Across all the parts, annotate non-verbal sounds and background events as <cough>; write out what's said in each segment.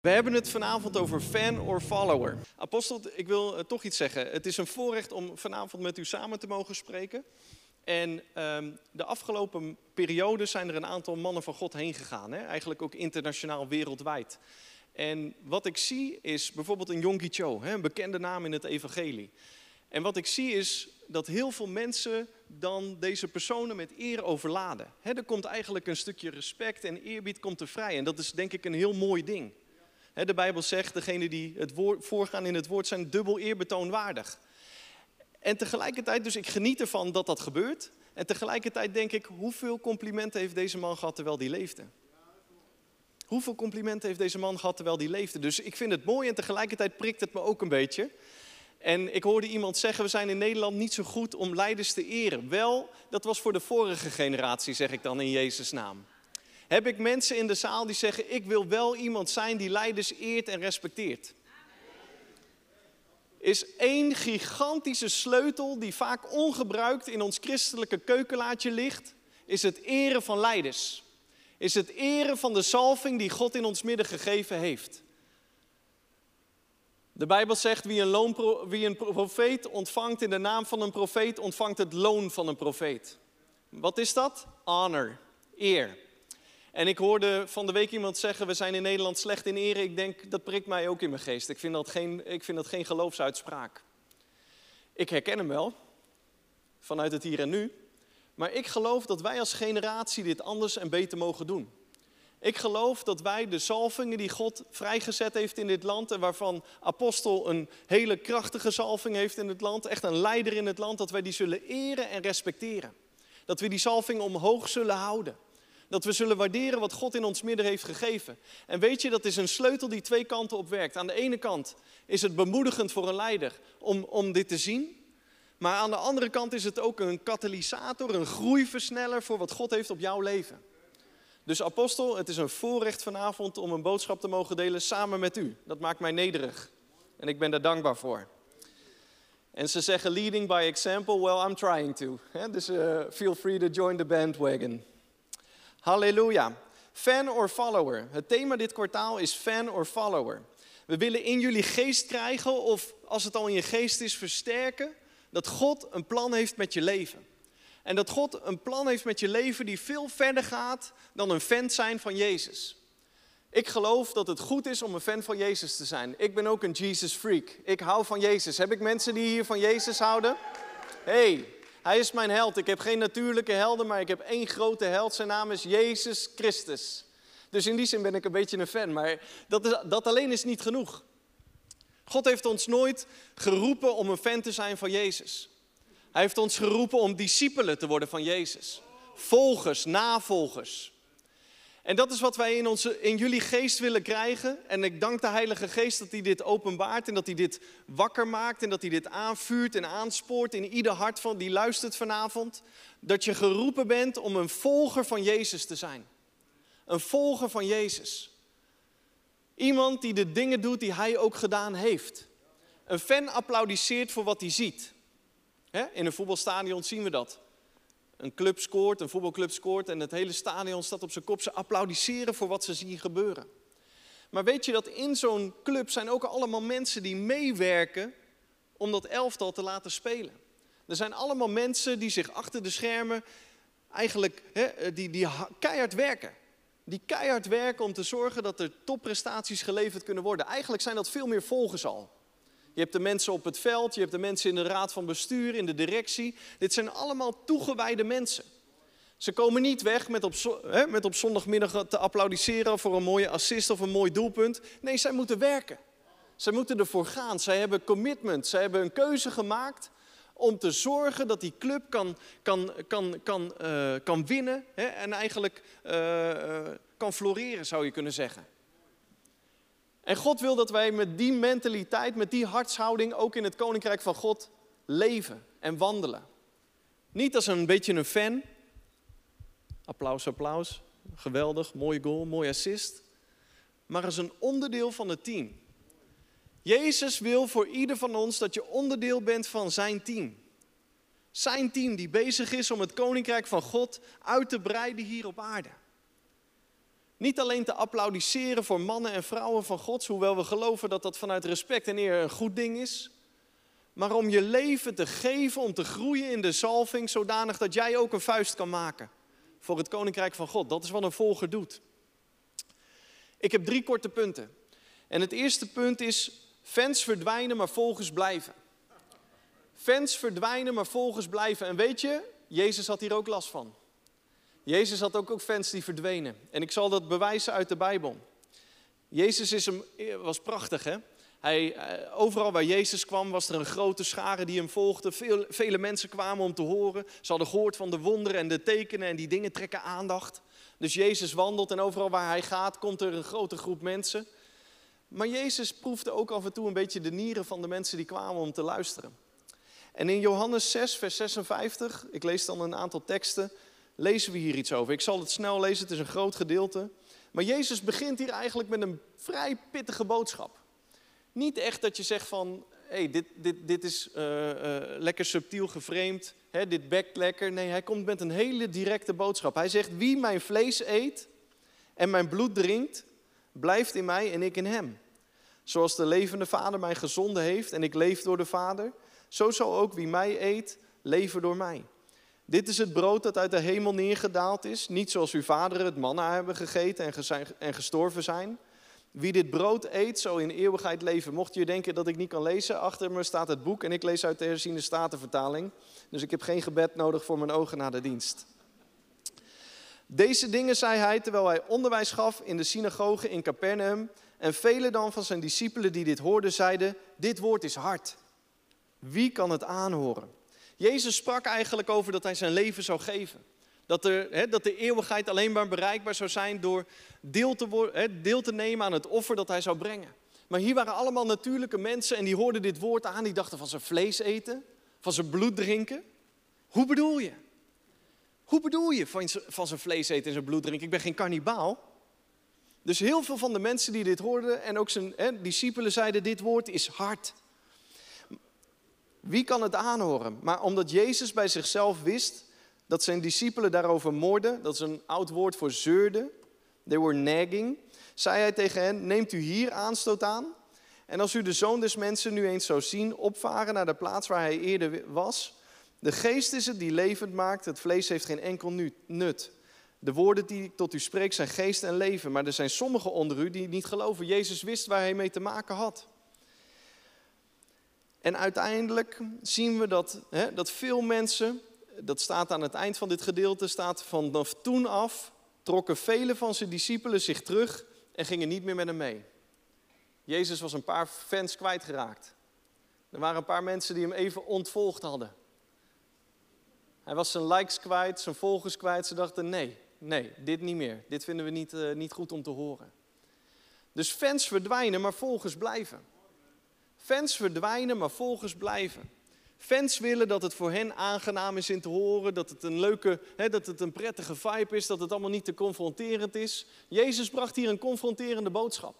We hebben het vanavond over fan or follower. Apostel, ik wil uh, toch iets zeggen. Het is een voorrecht om vanavond met u samen te mogen spreken. En um, de afgelopen periode zijn er een aantal mannen van God heen gegaan. Hè? Eigenlijk ook internationaal, wereldwijd. En wat ik zie is bijvoorbeeld een Yonggi Cho, hè? een bekende naam in het evangelie. En wat ik zie is dat heel veel mensen dan deze personen met eer overladen. Hè? er komt eigenlijk een stukje respect en eerbied komt er vrij. En dat is denk ik een heel mooi ding. De Bijbel zegt, degenen die het woord, voorgaan in het woord zijn dubbel eerbetoonwaardig. En tegelijkertijd, dus ik geniet ervan dat dat gebeurt. En tegelijkertijd denk ik, hoeveel complimenten heeft deze man gehad terwijl die leefde? Hoeveel complimenten heeft deze man gehad terwijl die leefde? Dus ik vind het mooi en tegelijkertijd prikt het me ook een beetje. En ik hoorde iemand zeggen, we zijn in Nederland niet zo goed om leiders te eren. Wel, dat was voor de vorige generatie, zeg ik dan in Jezus' naam heb ik mensen in de zaal die zeggen: Ik wil wel iemand zijn die leiders eert en respecteert. Is één gigantische sleutel die vaak ongebruikt in ons christelijke keukenlaadje ligt, is het eren van leiders. Is het eren van de salving die God in ons midden gegeven heeft. De Bijbel zegt: wie een, loon, wie een profeet ontvangt in de naam van een profeet, ontvangt het loon van een profeet. Wat is dat? Honor, eer. En ik hoorde van de week iemand zeggen, we zijn in Nederland slecht in ere. Ik denk, dat prikt mij ook in mijn geest. Ik vind dat geen, ik vind dat geen geloofsuitspraak. Ik herken hem wel, vanuit het hier en nu. Maar ik geloof dat wij als generatie dit anders en beter mogen doen. Ik geloof dat wij de zalvingen die God vrijgezet heeft in dit land en waarvan apostel een hele krachtige zalving heeft in het land, echt een leider in het land, dat wij die zullen eren en respecteren. Dat we die zalving omhoog zullen houden. Dat we zullen waarderen wat God in ons midden heeft gegeven. En weet je, dat is een sleutel die twee kanten op werkt. Aan de ene kant is het bemoedigend voor een leider om, om dit te zien. Maar aan de andere kant is het ook een katalysator, een groeiversneller voor wat God heeft op jouw leven. Dus apostel, het is een voorrecht vanavond om een boodschap te mogen delen samen met u. Dat maakt mij nederig. En ik ben daar dankbaar voor. En ze zeggen leading by example, well I'm trying to. Dus uh, feel free to join the bandwagon. Halleluja. Fan or follower. Het thema dit kwartaal is fan or follower. We willen in jullie geest krijgen, of als het al in je geest is, versterken, dat God een plan heeft met je leven. En dat God een plan heeft met je leven die veel verder gaat dan een fan zijn van Jezus. Ik geloof dat het goed is om een fan van Jezus te zijn. Ik ben ook een Jesus freak. Ik hou van Jezus. Heb ik mensen die hier van Jezus houden? Hey, hij is mijn held. Ik heb geen natuurlijke helden, maar ik heb één grote held. Zijn naam is Jezus Christus. Dus in die zin ben ik een beetje een fan. Maar dat, is, dat alleen is niet genoeg. God heeft ons nooit geroepen om een fan te zijn van Jezus. Hij heeft ons geroepen om discipelen te worden van Jezus. Volgers, navolgers. En dat is wat wij in, onze, in jullie geest willen krijgen. En ik dank de Heilige Geest dat hij dit openbaart en dat hij dit wakker maakt en dat hij dit aanvuurt en aanspoort in ieder hart van die luistert vanavond. Dat je geroepen bent om een volger van Jezus te zijn. Een volger van Jezus. Iemand die de dingen doet die hij ook gedaan heeft. Een fan applaudisseert voor wat hij ziet. In een voetbalstadion zien we dat een club scoort, een voetbalclub scoort en het hele stadion staat op zijn kop. Ze applaudisseren voor wat ze zien gebeuren. Maar weet je dat in zo'n club zijn ook allemaal mensen die meewerken om dat elftal te laten spelen. Er zijn allemaal mensen die zich achter de schermen eigenlijk die, die keihard werken. Die keihard werken om te zorgen dat er topprestaties geleverd kunnen worden. Eigenlijk zijn dat veel meer volgers al. Je hebt de mensen op het veld, je hebt de mensen in de raad van bestuur, in de directie. Dit zijn allemaal toegewijde mensen. Ze komen niet weg met op, hè, met op zondagmiddag te applaudisseren voor een mooie assist of een mooi doelpunt. Nee, zij moeten werken. Zij moeten ervoor gaan. Zij hebben commitment. Zij hebben een keuze gemaakt om te zorgen dat die club kan, kan, kan, kan, uh, kan winnen hè, en eigenlijk uh, uh, kan floreren, zou je kunnen zeggen. En God wil dat wij met die mentaliteit, met die hartshouding ook in het koninkrijk van God leven en wandelen. Niet als een beetje een fan. Applaus, applaus. Geweldig, mooie goal, mooi assist. Maar als een onderdeel van het team. Jezus wil voor ieder van ons dat je onderdeel bent van zijn team. Zijn team die bezig is om het koninkrijk van God uit te breiden hier op aarde. Niet alleen te applaudisseren voor mannen en vrouwen van God, hoewel we geloven dat dat vanuit respect en eer een goed ding is. Maar om je leven te geven, om te groeien in de zalving, zodanig dat jij ook een vuist kan maken voor het koninkrijk van God. Dat is wat een volger doet. Ik heb drie korte punten. En het eerste punt is, fans verdwijnen, maar volgers blijven. Fans verdwijnen, maar volgers blijven. En weet je, Jezus had hier ook last van. Jezus had ook, ook fans die verdwenen. En ik zal dat bewijzen uit de Bijbel. Jezus is een, was prachtig, hè? Hij, eh, overal waar Jezus kwam was er een grote schare die hem volgde. Veel, vele mensen kwamen om te horen. Ze hadden gehoord van de wonderen en de tekenen en die dingen trekken aandacht. Dus Jezus wandelt en overal waar hij gaat komt er een grote groep mensen. Maar Jezus proefde ook af en toe een beetje de nieren van de mensen die kwamen om te luisteren. En in Johannes 6, vers 56, ik lees dan een aantal teksten, lezen we hier iets over. Ik zal het snel lezen, het is een groot gedeelte. Maar Jezus begint hier eigenlijk met een vrij pittige boodschap. Niet echt dat je zegt van, hey, dit, dit, dit is uh, uh, lekker subtiel geframed, hè, dit bekt lekker. Nee, hij komt met een hele directe boodschap. Hij zegt, wie mijn vlees eet en mijn bloed drinkt, blijft in mij en ik in hem. Zoals de levende Vader mij gezonden heeft en ik leef door de Vader, zo zal ook wie mij eet, leven door mij. Dit is het brood dat uit de hemel neergedaald is, niet zoals uw vaderen het manna hebben gegeten en gestorven zijn. Wie dit brood eet, zal in eeuwigheid leven. Mocht je denken dat ik niet kan lezen, achter me staat het boek en ik lees uit de herziende statenvertaling. Dus ik heb geen gebed nodig voor mijn ogen na de dienst. Deze dingen zei hij terwijl hij onderwijs gaf in de synagoge in Capernaum. En velen dan van zijn discipelen die dit hoorden zeiden, dit woord is hard. Wie kan het aanhoren? Jezus sprak eigenlijk over dat hij zijn leven zou geven. Dat, er, dat de eeuwigheid alleen maar bereikbaar zou zijn door deel te, deel te nemen aan het offer dat hij zou brengen. Maar hier waren allemaal natuurlijke mensen en die hoorden dit woord aan. Die dachten van zijn vlees eten, van zijn bloed drinken. Hoe bedoel je? Hoe bedoel je van, van zijn vlees eten en zijn bloed drinken? Ik ben geen kannibaal. Dus heel veel van de mensen die dit hoorden en ook zijn discipelen zeiden: Dit woord is hard. Wie kan het aanhoren? Maar omdat Jezus bij zichzelf wist dat zijn discipelen daarover moorden, dat is een oud woord voor zeurden, they were nagging, zei hij tegen hen, neemt u hier aanstoot aan? En als u de zoon des mensen nu eens zou zien opvaren naar de plaats waar hij eerder was, de geest is het die levend maakt, het vlees heeft geen enkel nut. De woorden die ik tot u spreek zijn geest en leven, maar er zijn sommigen onder u die niet geloven. Jezus wist waar hij mee te maken had. En uiteindelijk zien we dat, hè, dat veel mensen dat staat aan het eind van dit gedeelte, staat vanaf toen af trokken vele van zijn discipelen zich terug en gingen niet meer met hem mee. Jezus was een paar fans kwijtgeraakt. Er waren een paar mensen die hem even ontvolgd hadden. Hij was zijn likes kwijt, zijn volgers kwijt. Ze dachten, nee, nee, dit niet meer. Dit vinden we niet, uh, niet goed om te horen. Dus fans verdwijnen, maar volgers blijven. Fans verdwijnen, maar volgers blijven. Fans willen dat het voor hen aangenaam is in te horen, dat het een leuke, hè, dat het een prettige vibe is, dat het allemaal niet te confronterend is. Jezus bracht hier een confronterende boodschap.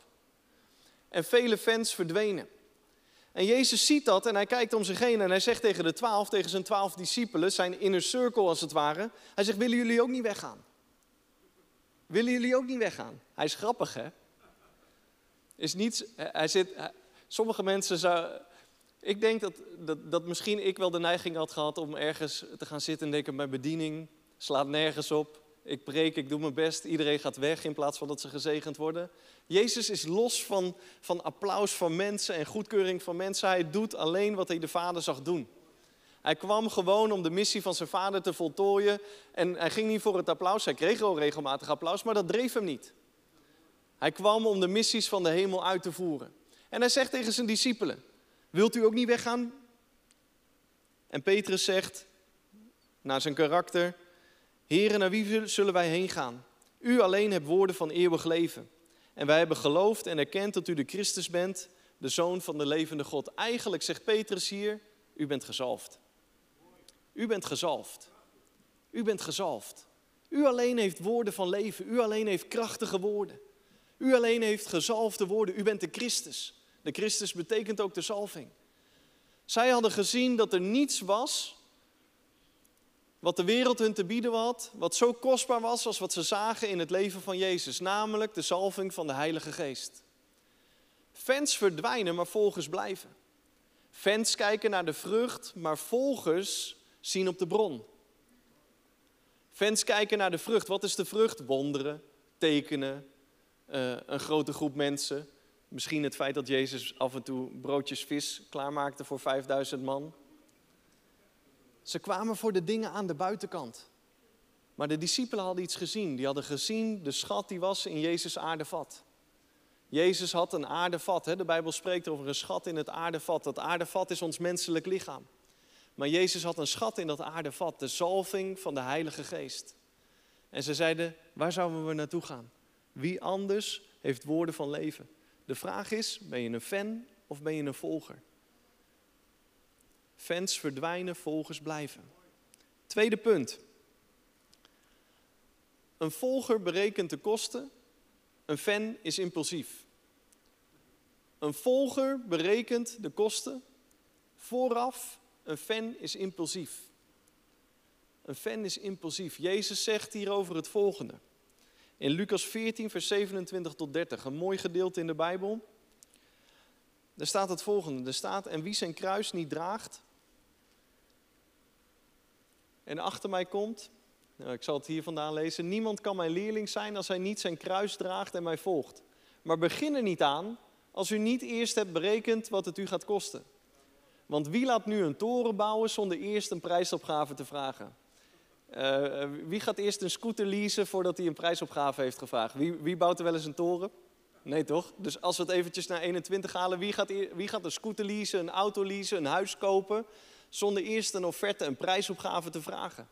En vele fans verdwenen. En Jezus ziet dat en hij kijkt om zich heen en hij zegt tegen de twaalf, tegen zijn twaalf discipelen, zijn inner circle als het ware, hij zegt, willen jullie ook niet weggaan? Willen jullie ook niet weggaan? Hij is grappig, hè? Is niets, hij zit, sommige mensen zou, ik denk dat, dat, dat misschien ik wel de neiging had gehad om ergens te gaan zitten en denken: mijn bediening slaat nergens op. Ik preek, ik doe mijn best, iedereen gaat weg in plaats van dat ze gezegend worden. Jezus is los van, van applaus van mensen en goedkeuring van mensen. Hij doet alleen wat hij de Vader zag doen. Hij kwam gewoon om de missie van zijn vader te voltooien. En hij ging niet voor het applaus. Hij kreeg wel regelmatig applaus, maar dat dreef hem niet. Hij kwam om de missies van de hemel uit te voeren. En hij zegt tegen zijn discipelen: Wilt u ook niet weggaan? En Petrus zegt, naar zijn karakter, Heren, naar wie zullen wij heen gaan? U alleen hebt woorden van eeuwig leven. En wij hebben geloofd en erkend dat u de Christus bent, de Zoon van de levende God. Eigenlijk zegt Petrus hier, u bent gezalfd. U bent gezalfd. U bent gezalfd. U alleen heeft woorden van leven. U alleen heeft krachtige woorden. U alleen heeft gezalfde woorden. U bent de Christus. De Christus betekent ook de zalving. Zij hadden gezien dat er niets was wat de wereld hun te bieden had, wat zo kostbaar was als wat ze zagen in het leven van Jezus, namelijk de zalving van de Heilige Geest. Fans verdwijnen, maar volgers blijven. Fans kijken naar de vrucht, maar volgers zien op de bron. Fans kijken naar de vrucht. Wat is de vrucht? Wonderen, tekenen, uh, een grote groep mensen. Misschien het feit dat Jezus af en toe broodjes vis klaarmaakte voor 5000 man. Ze kwamen voor de dingen aan de buitenkant. Maar de discipelen hadden iets gezien. Die hadden gezien de schat die was in Jezus aardevat. Jezus had een aardevat. Hè? De Bijbel spreekt over een schat in het aardevat. Dat aardevat is ons menselijk lichaam. Maar Jezus had een schat in dat aardevat, de zalving van de Heilige Geest. En ze zeiden, waar zouden we naartoe gaan? Wie anders heeft woorden van leven? De vraag is, ben je een fan of ben je een volger? Fans verdwijnen, volgers blijven. Tweede punt. Een volger berekent de kosten, een fan is impulsief. Een volger berekent de kosten vooraf, een fan is impulsief. Een fan is impulsief. Jezus zegt hierover het volgende. In Lucas 14, vers 27 tot 30, een mooi gedeelte in de Bijbel. Er staat het volgende. Er staat, en wie zijn kruis niet draagt en achter mij komt, nou, ik zal het hier vandaan lezen, niemand kan mijn leerling zijn als hij niet zijn kruis draagt en mij volgt. Maar begin er niet aan als u niet eerst hebt berekend wat het u gaat kosten. Want wie laat nu een toren bouwen zonder eerst een prijsopgave te vragen? Uh, wie gaat eerst een scooter leasen voordat hij een prijsopgave heeft gevraagd? Wie, wie bouwt er wel eens een toren? Nee, toch? Dus als we het eventjes naar 21 halen, wie gaat, wie gaat een scooter leasen, een auto leasen, een huis kopen, zonder eerst een offerte, een prijsopgave te vragen?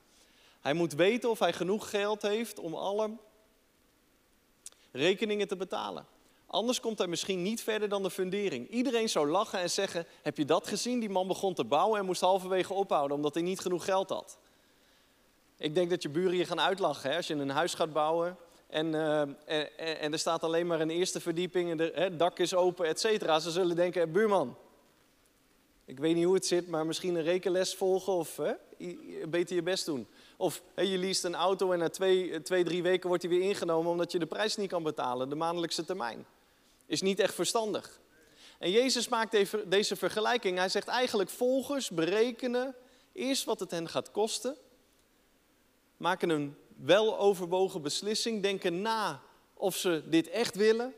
Hij moet weten of hij genoeg geld heeft om alle rekeningen te betalen. Anders komt hij misschien niet verder dan de fundering. Iedereen zou lachen en zeggen: Heb je dat gezien? Die man begon te bouwen en moest halverwege ophouden omdat hij niet genoeg geld had. Ik denk dat je buren je gaan uitlachen hè? als je een huis gaat bouwen en, uh, en, en, er staat alleen maar een eerste verdieping en het dak is open, et cetera. Ze zullen denken, buurman, ik weet niet hoe het zit, maar misschien een rekenles volgen of hè, beter je best doen. Of hè, je leest een auto en na twee, twee, drie weken wordt die weer ingenomen omdat je de prijs niet kan betalen, de maandelijkse termijn. Is niet echt verstandig. En Jezus maakt deze vergelijking. Hij zegt eigenlijk volgers berekenen eerst wat het hen gaat kosten maken een weloverwogen beslissing, denken na of ze dit echt willen.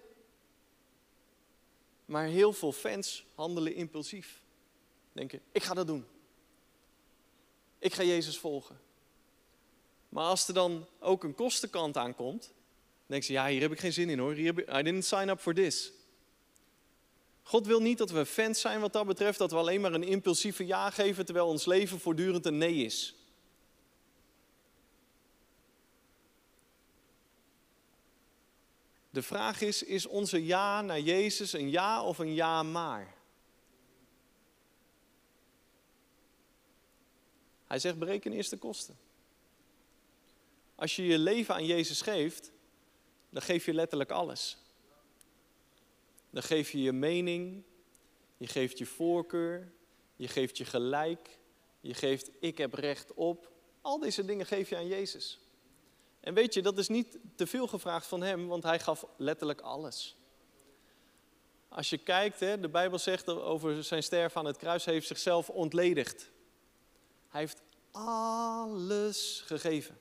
Maar heel veel fans handelen impulsief. Denken, ik ga dat doen. Ik ga Jezus volgen. Maar als er dan ook een kostenkant aankomt, denken ze, ja, hier heb ik geen zin in hoor. I didn't sign up for this. God wil niet dat we fans zijn wat dat betreft, dat we alleen maar een impulsieve ja geven, terwijl ons leven voortdurend een nee is. De vraag is, is onze ja naar Jezus een ja of een ja maar? Hij zegt, bereken eerst de kosten. Als je je leven aan Jezus geeft, dan geef je letterlijk alles. Dan geef je je mening, je geeft je voorkeur, je geeft je gelijk, je geeft ik heb recht op. Al deze dingen geef je aan Jezus. En weet je, dat is niet te veel gevraagd van hem, want hij gaf letterlijk alles. Als je kijkt, hè, de Bijbel zegt over zijn sterven aan het kruis, hij heeft zichzelf ontledigd. Hij heeft alles gegeven.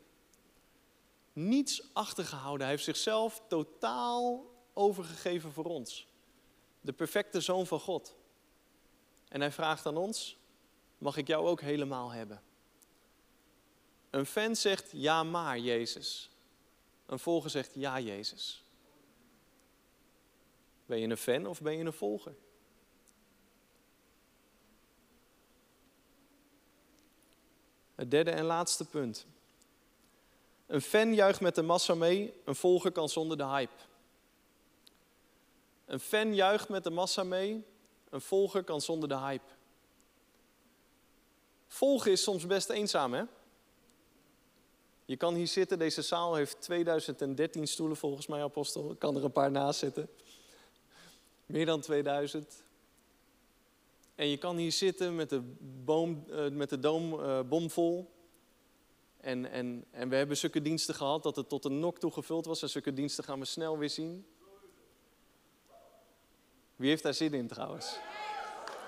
Niets achtergehouden. Hij heeft zichzelf totaal overgegeven voor ons. De perfecte zoon van God. En hij vraagt aan ons, mag ik jou ook helemaal hebben? Een fan zegt ja maar Jezus. Een volger zegt ja Jezus. Ben je een fan of ben je een volger? Het derde en laatste punt. Een fan juicht met de massa mee, een volger kan zonder de hype. Een fan juicht met de massa mee, een volger kan zonder de hype. Volgen is soms best eenzaam, hè? Je kan hier zitten, deze zaal heeft 2013 stoelen volgens mij, apostel. Ik kan er een paar naast zitten. Meer dan 2000. En je kan hier zitten met de, boom, uh, met de doom uh, bomvol. en, en, en we hebben zulke diensten gehad dat het tot een nok toe gevuld was. En zulke diensten gaan we snel weer zien. Wie heeft daar zin in trouwens?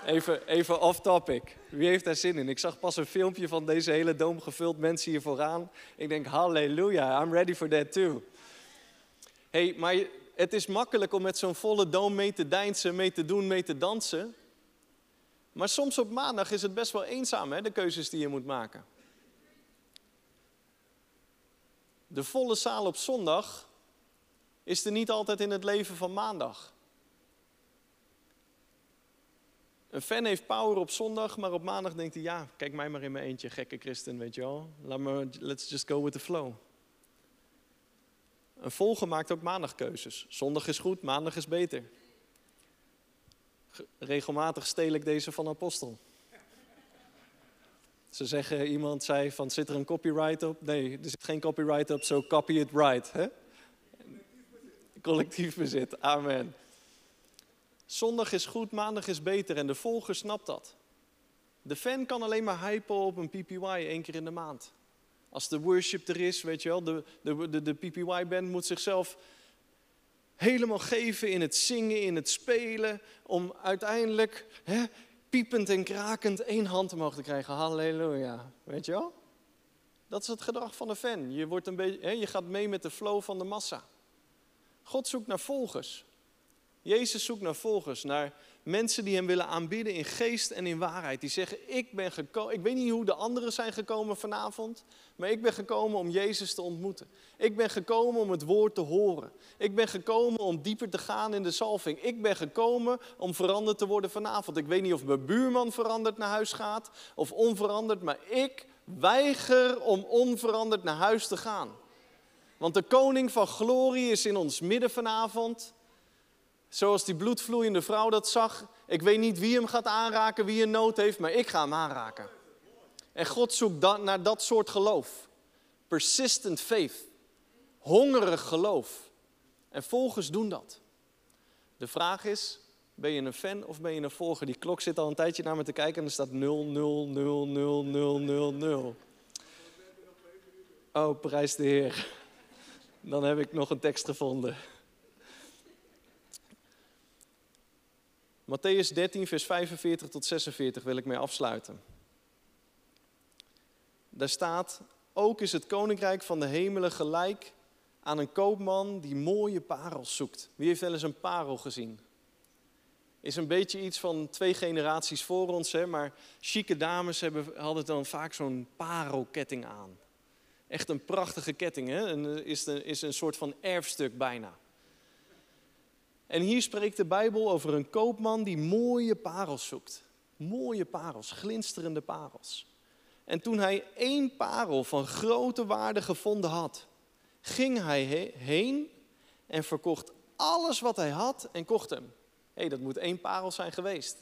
Even, even off topic. Wie heeft daar zin in? Ik zag pas een filmpje van deze hele doom gevuld, mensen hier vooraan. Ik denk, halleluja, I'm ready for that too. hey, maar het is makkelijk om met zo'n volle doom mee te deinsen, mee te doen, mee te dansen. Maar soms op maandag is het best wel eenzaam, hè, de keuzes die je moet maken. De volle zaal op zondag is er niet altijd in het leven van maandag. Een fan heeft power op zondag, maar op maandag denkt hij: ja, kijk mij maar in mijn eentje, gekke christen, weet je wel. Laat me, let's just go with the flow. Een volger maakt ook maandagkeuzes. Zondag is goed, maandag is beter. Regelmatig steel ik deze van apostel. Ze zeggen, iemand zei van, zit er een copyright op? Nee, er zit geen copyright op, zo copy it right. Hè? Collectief bezit, amen. Zondag is goed, maandag is beter en de volger snapt dat. De fan kan alleen maar hypen op een PPY één keer in de maand. Als de worship er is, weet je wel, de, de, de, de PPY-band moet zichzelf helemaal geven in het zingen, in het spelen, om uiteindelijk hè, piepend en krakend één hand te krijgen. Halleluja, weet je wel? Dat is het gedrag van de fan. Je, wordt een beetje, hè, je gaat mee met de flow van de massa. God zoekt naar volgers. Jezus zoekt naar volgers, naar mensen die hem willen aanbidden in geest en in waarheid. Die zeggen, ik ben gekomen, ik weet niet hoe de anderen zijn gekomen vanavond, maar ik ben gekomen om Jezus te ontmoeten. Ik ben gekomen om het woord te horen. Ik ben gekomen om dieper te gaan in de salving. Ik ben gekomen om veranderd te worden vanavond. Ik weet niet of mijn buurman veranderd naar huis gaat of onveranderd, maar ik weiger om onveranderd naar huis te gaan. Want de koning van glorie is in ons midden vanavond. Zoals die bloedvloeiende vrouw dat zag. Ik weet niet wie hem gaat aanraken, wie een nood heeft, maar ik ga hem aanraken. En God zoekt naar dat soort geloof. Persistent faith. Hongerig geloof. En volgers doen dat. De vraag is, ben je een fan of ben je een volger? Die klok zit al een tijdje naar me te kijken en er staat 0, 0, 0, 0, 0, 0, 0. Oh, prijs de Heer. Dan heb ik nog een tekst gevonden. Matthäus 13, vers 45 tot 46 wil ik mee afsluiten. Daar staat, ook is het koninkrijk van de hemelen gelijk aan een koopman die mooie parels zoekt. Wie heeft wel eens een parel gezien? Is een beetje iets van twee generaties voor ons, hè? maar chique dames hebben, hadden dan vaak zo'n parelketting aan. Echt een prachtige ketting, hè? Is, is een soort van erfstuk bijna. En hier spreekt de Bijbel over een koopman die mooie parels zoekt. Mooie parels, glinsterende parels. En toen hij één parel van grote waarde gevonden had, ging hij heen en verkocht alles wat hij had en kocht hem. Hé, hey, dat moet één parel zijn geweest.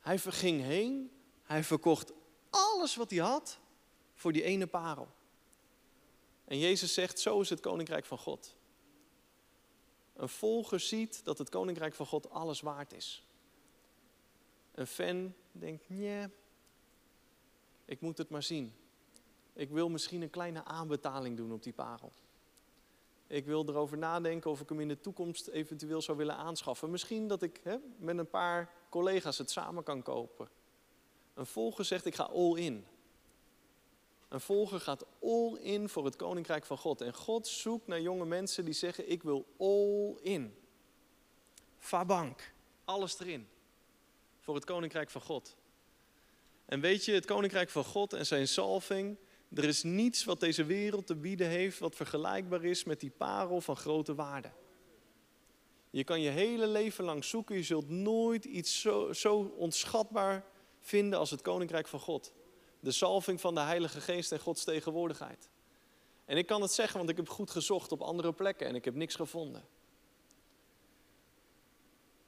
Hij ging heen, hij verkocht alles wat hij had voor die ene parel. En Jezus zegt, zo is het koninkrijk van God een volger ziet dat het koninkrijk van God alles waard is. Een fan denkt, nee, ik moet het maar zien. Ik wil misschien een kleine aanbetaling doen op die parel. Ik wil erover nadenken of ik hem in de toekomst eventueel zou willen aanschaffen. Misschien dat ik hè, met een paar collega's het samen kan kopen. Een volger zegt, ik ga all in. Een volger gaat all in voor het koninkrijk van God. En God zoekt naar jonge mensen die zeggen: Ik wil all in. Fabank, alles erin. Voor het koninkrijk van God. En weet je, het koninkrijk van God en zijn salving. Er is niets wat deze wereld te bieden heeft wat vergelijkbaar is met die parel van grote waarde. Je kan je hele leven lang zoeken, je zult nooit iets zo, zo onschatbaar vinden als het koninkrijk van God de salving van de Heilige Geest en Gods tegenwoordigheid. En ik kan het zeggen, want ik heb goed gezocht op andere plekken en ik heb niks gevonden.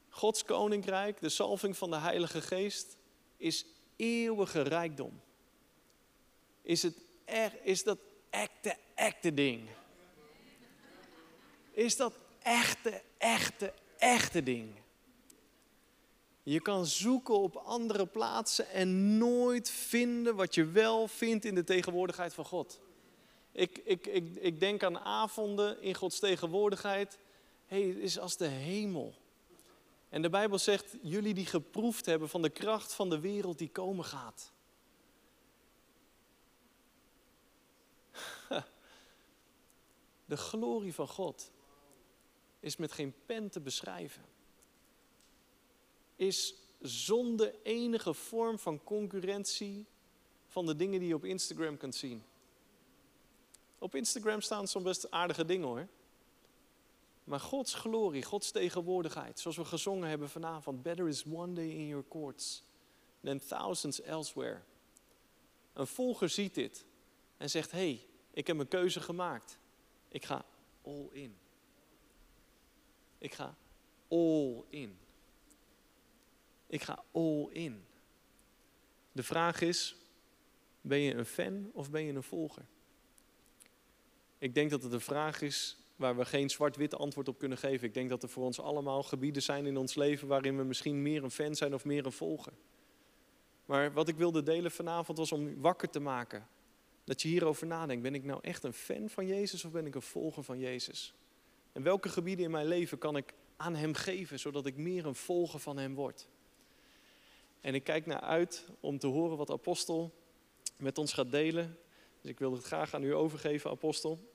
Gods koninkrijk, de salving van de Heilige Geest, is eeuwige rijkdom. Is, het er, is dat echte, echte ding? Is dat echte, echte, echte ding? Je kan zoeken op andere plaatsen en nooit vinden wat je wel vindt in de tegenwoordigheid van God. Ik, ik, ik, ik denk aan avonden in Gods tegenwoordigheid. hey, het is als de hemel. En de Bijbel zegt, jullie die geproefd hebben van de kracht van de wereld die komen gaat. <laughs> De glorie van God is met geen pen te beschrijven. Is zonder enige vorm van concurrentie van de dingen die je op Instagram kunt zien. Op Instagram staan soms best aardige dingen hoor. Maar Gods glorie, Gods tegenwoordigheid, zoals we gezongen hebben vanavond. Better is one day in your courts than thousands elsewhere. Een volger ziet dit en zegt, hé, hey, ik heb een keuze gemaakt. Ik ga all in. Ik ga all in. Ik ga all in. De vraag is, ben je een fan of ben je een volger? Ik denk dat het een vraag is waar we geen zwart-wit antwoord op kunnen geven. Ik denk dat er voor ons allemaal gebieden zijn in ons leven waarin we misschien meer een fan zijn of meer een volger. Maar wat ik wilde delen vanavond was om wakker te maken. Dat je hierover nadenkt. Ben ik nou echt een fan van Jezus of ben ik een volger van Jezus? En welke gebieden in mijn leven kan ik aan Hem geven, zodat ik meer een volger van Hem word? En ik kijk naar uit om te horen wat Apostel met ons gaat delen. Dus ik wil het graag aan u overgeven, Apostel.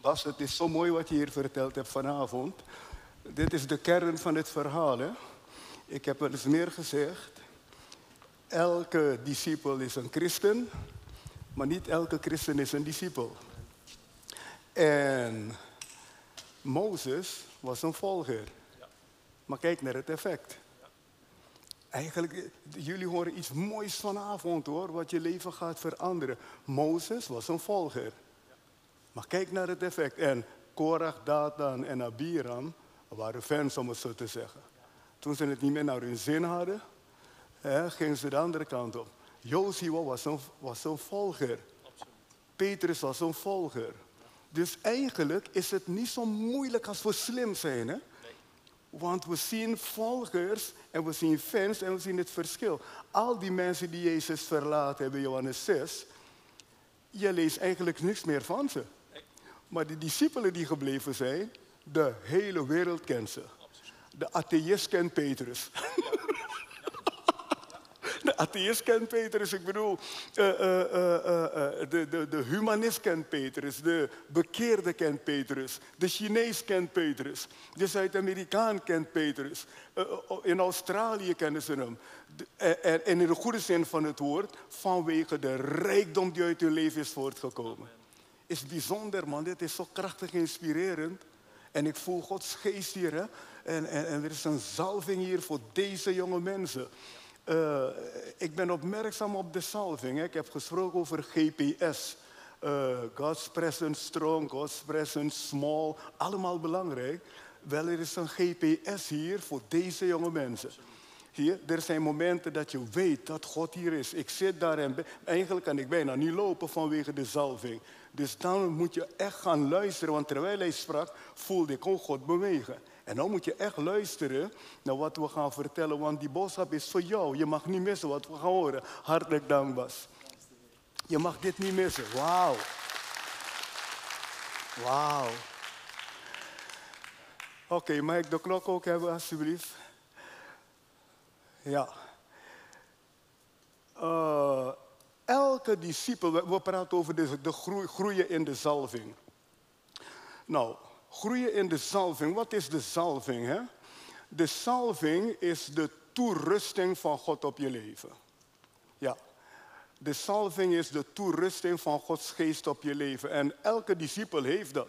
Bas, het is zo mooi wat je hier verteld hebt vanavond. Dit is de kern van het verhaal. Hè? Ik heb wel eens meer gezegd. Elke discipel is een christen, maar niet elke christen is een discipel. En Mozes was een volger. Maar kijk naar het effect. Eigenlijk, jullie horen iets moois vanavond hoor, wat je leven gaat veranderen. Mozes was een volger. Maar kijk naar het effect. En Korach, Datan en Abiram waren fans om het zo te zeggen. Toen ze het niet meer naar hun zin hadden, hè, gingen ze de andere kant op. Joshua was een, was een volger. Petrus was een volger. Dus eigenlijk is het niet zo moeilijk als we slim zijn. Hè? Want we zien volgers en we zien fans en we zien het verschil. Al die mensen die Jezus verlaten hebben, Johannes 6, je leest eigenlijk niks meer van ze. Maar de discipelen die gebleven zijn, de hele wereld kent ze. De atheïst kent Petrus. <laughs> Atheïst kent Petrus, ik bedoel, uh, uh, uh, de, de, de humanist kent Petrus, de bekeerde kent Petrus, de Chinees kent Petrus, de Zuid-Amerikaan kent Petrus. in Australië kennen ze hem. En in de goede zin van het woord, vanwege de rijkdom die uit hun leven is voortgekomen. Is bijzonder man, dit is zo krachtig inspirerend. En ik voel Gods geest hier. Hè? En, en, en er is een zalving hier voor deze jonge mensen. Uh, ik ben opmerkzaam op de salving. Ik heb gesproken over GPS. Uh, God's presence strong, God's presence small. Allemaal belangrijk. Wel, er is een GPS hier voor deze jonge mensen. Hier, er zijn momenten dat je weet dat God hier is. Ik zit daar en eigenlijk kan ik bijna niet lopen vanwege de zalving. Dus dan moet je echt gaan luisteren, want terwijl hij sprak, voelde ik ook God bewegen. En dan moet je echt luisteren naar wat we gaan vertellen, want die boodschap is voor jou. Je mag niet missen wat we gaan horen. Hartelijk dank, Bas. Je mag dit niet missen. Wauw. Wauw. Oké, okay, mag ik de klok ook hebben, alsjeblieft? Ja. Uh, elke discipel, we praten over de, de groei, groeien in de zalving. Nou, groeien in de zalving. Wat is de zalving? Hè? De zalving is de toerusting van God op je leven. Ja, de salving is de toerusting van Gods geest op je leven. En elke discipel heeft dat.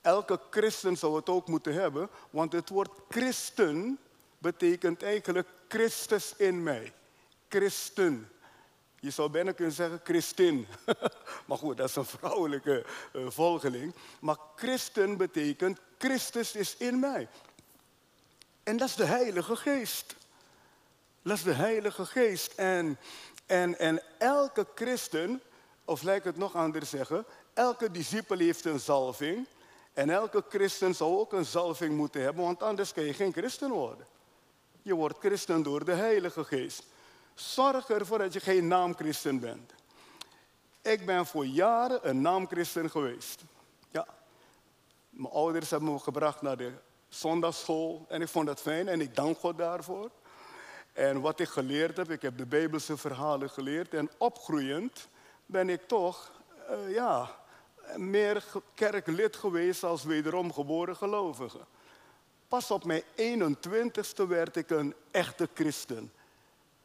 Elke christen zou het ook moeten hebben, want het woord christen betekent eigenlijk Christus in mij. Christen. Je zou bijna kunnen zeggen christin. <laughs> maar goed, dat is een vrouwelijke uh, volgeling. Maar christen betekent Christus is in mij. En dat is de Heilige Geest. Dat is de Heilige Geest. En, en, en elke christen, of lijkt het nog anders zeggen, elke discipel heeft een zalving. En elke christen zou ook een zalving moeten hebben, want anders kan je geen christen worden. Je wordt christen door de Heilige Geest. Zorg ervoor dat je geen naamchristen bent. Ik ben voor jaren een naamchristen geweest. Ja. Mijn ouders hebben me gebracht naar de zondagschool en ik vond dat fijn en ik dank God daarvoor. En wat ik geleerd heb, ik heb de Bijbelse verhalen geleerd en opgroeiend ben ik toch, uh, ja, meer kerklid geweest als wederom geboren gelovige. Pas op mijn 21ste werd ik een echte christen.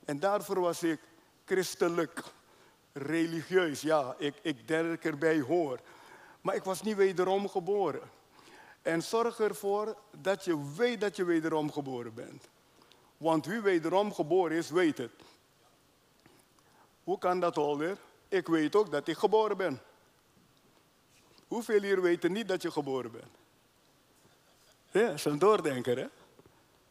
En daarvoor was ik christelijk, religieus. Ja, ik, ik denk erbij hoor. Maar ik was niet wederom geboren. En zorg ervoor dat je weet dat je wederom geboren bent. Want wie wederom geboren is, weet het. Hoe kan dat, Holder? Ik weet ook dat ik geboren ben. Hoeveel hier weten niet dat je geboren bent? Ja, dat is een doordenker, hè?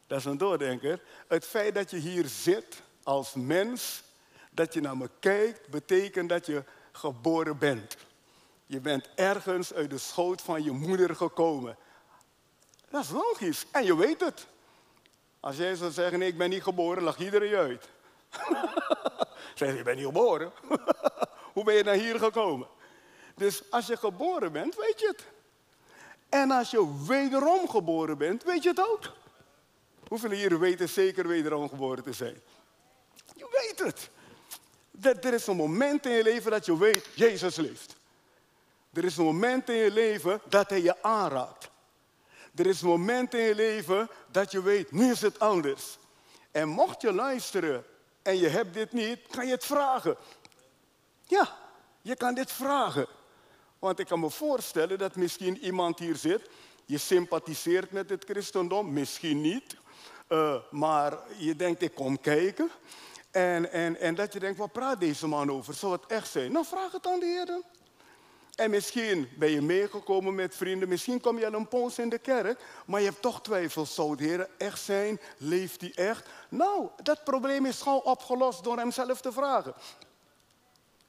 Dat is een doordenker. Het feit dat je hier zit als mens, dat je naar me kijkt, betekent dat je geboren bent. Je bent ergens uit de schoot van je moeder gekomen. Dat is logisch. En je weet het. Als jij zou zeggen, nee, ik ben niet geboren, lag iedereen je uit. <laughs> zeg je, bent niet geboren. <laughs> Hoe ben je naar hier gekomen? Dus als je geboren bent, weet je het. En als je wederom geboren bent, weet je het ook. Hoeveel hier weten zeker wederom geboren te zijn? Weet het. Er is een moment in je leven dat je weet, Jezus leeft. Er is een moment in je leven dat hij je aanraakt. Er is een moment in je leven dat je weet, nu is het anders. En mocht je luisteren en je hebt dit niet, kan je het vragen. Ja, je kan dit vragen. Want ik kan me voorstellen dat misschien iemand hier zit, je sympathiseert met het christendom, misschien niet, uh, maar je denkt ik kom kijken. En, en, en dat je denkt, wat praat deze man over? Zou het echt zijn? Nou, vraag het aan de Heer. En misschien ben je meegekomen met vrienden, misschien kom je al een poos in de kerk, maar je hebt toch twijfels. Zou de Heer echt zijn? Leeft hij echt? Nou, dat probleem is gewoon opgelost door hem zelf te vragen.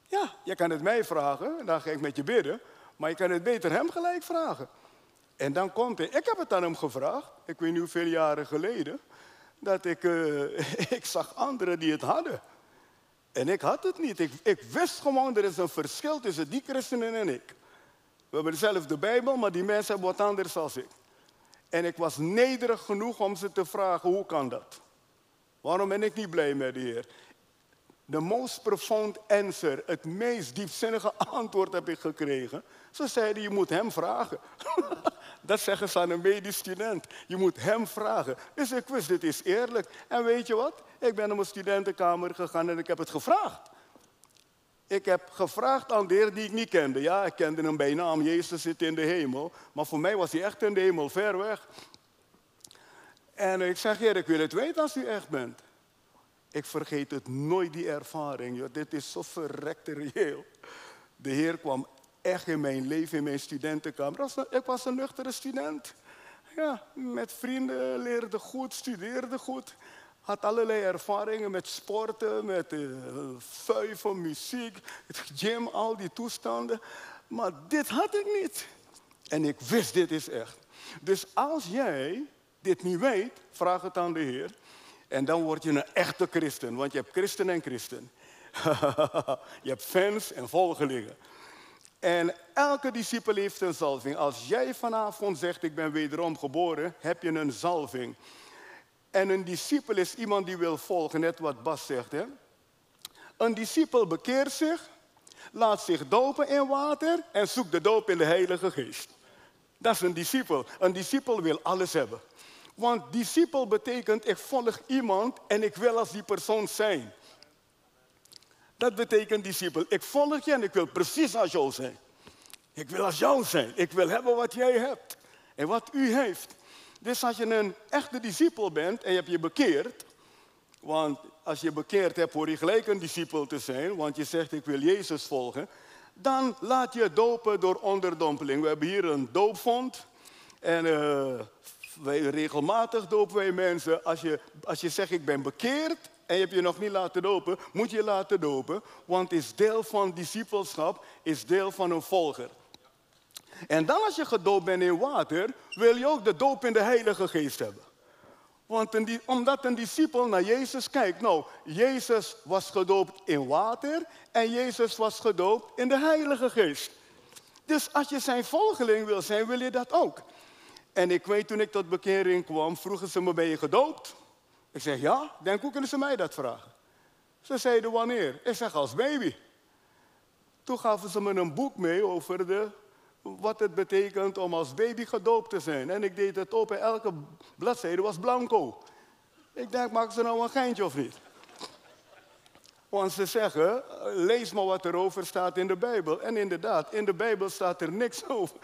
Ja, je kan het mij vragen, dan ga ik met je bidden. Maar je kan het beter hem gelijk vragen. En dan komt hij. Ik heb het aan hem gevraagd, ik weet niet hoeveel jaren geleden, dat ik, uh, <laughs> ik zag anderen die het hadden. En ik had het niet. Ik, ik wist gewoon, er is een verschil tussen die christenen en ik. We hebben dezelfde Bijbel, maar die mensen hebben wat anders dan ik. En ik was nederig genoeg om ze te vragen, hoe kan dat? Waarom ben ik niet blij met de Heer? De most profound answer, het meest diepzinnige <laughs> antwoord heb ik gekregen. Ze zeiden, je moet hem vragen. <laughs> dat zeggen ze aan een medisch student. Je moet hem vragen. Dus ik wist, dit is eerlijk. En weet je wat? Ik ben naar mijn studentenkamer gegaan en ik heb het gevraagd. Ik heb gevraagd aan de Heer die ik niet kende. Ja, ik kende hem bij naam, Jezus zit in de hemel. Maar voor mij was hij echt in de hemel, ver weg. En ik zeg, Heer, ik wil het weten als u echt bent. Ik vergeet het nooit, die ervaring. Dit is zo verrekt reëel. De Heer kwam echt in mijn leven, in mijn studentenkamer. Ik was een nuchtere student. Ja, met vrienden, leerde goed, studeerde goed. Had allerlei ervaringen met sporten, met uh, muziek, gym, al die toestanden. Maar dit had ik niet. En ik wist, dit is echt. Dus als jij dit niet weet, vraag het aan de Heer. En dan word je een echte christen, want je hebt christen en christen. <laughs> je hebt fans en volgelingen. En elke discipel heeft een zalving. Als jij vanavond zegt, ik ben wederom geboren, heb je een zalving. En een discipel is iemand die wil volgen, net wat Bas zegt. Hè? Een discipel bekeert zich, laat zich dopen in water en zoekt de doop in de Heilige Geest. Dat is een discipel. Een discipel wil alles hebben. Want discipel betekent ik volg iemand en ik wil als die persoon zijn. Dat betekent discipel. Ik volg je en ik wil precies als jou zijn. Ik wil als jou zijn. Ik wil hebben wat jij hebt en wat u heeft. Dus als je een echte discipel bent en je hebt je bekeerd, want als je bekeerd hebt, hoor je gelijk een discipel te zijn, want je zegt ik wil Jezus volgen, dan laat je dopen door onderdompeling. We hebben hier een doopvond en uh, wij regelmatig dopen wij mensen. Als je, als je zegt ik ben bekeerd en je hebt je nog niet laten dopen, moet je laten dopen, want is deel van discipelschap, is deel van een volger. En dan als je gedoopt bent in water, wil je ook de doop in de Heilige Geest hebben. Want omdat een discipel naar Jezus kijkt. Nou, Jezus was gedoopt in water en Jezus was gedoopt in de Heilige Geest. Dus als je zijn volgeling wil zijn, wil je dat ook. En ik weet toen ik tot bekering kwam, vroegen ze me, ben je gedoopt? Ik zeg, ja. Denk, hoe kunnen ze mij dat vragen? Ze zeiden, wanneer? Ik zeg, als baby. Toen gaven ze me een boek mee over de, wat het betekent om als baby gedoopt te zijn. En ik deed het op en elke bladzijde was blanco. Ik denk, maken ze nou een geintje of niet? Want ze zeggen, lees maar wat erover staat in de Bijbel. En inderdaad, in de Bijbel staat er niks over.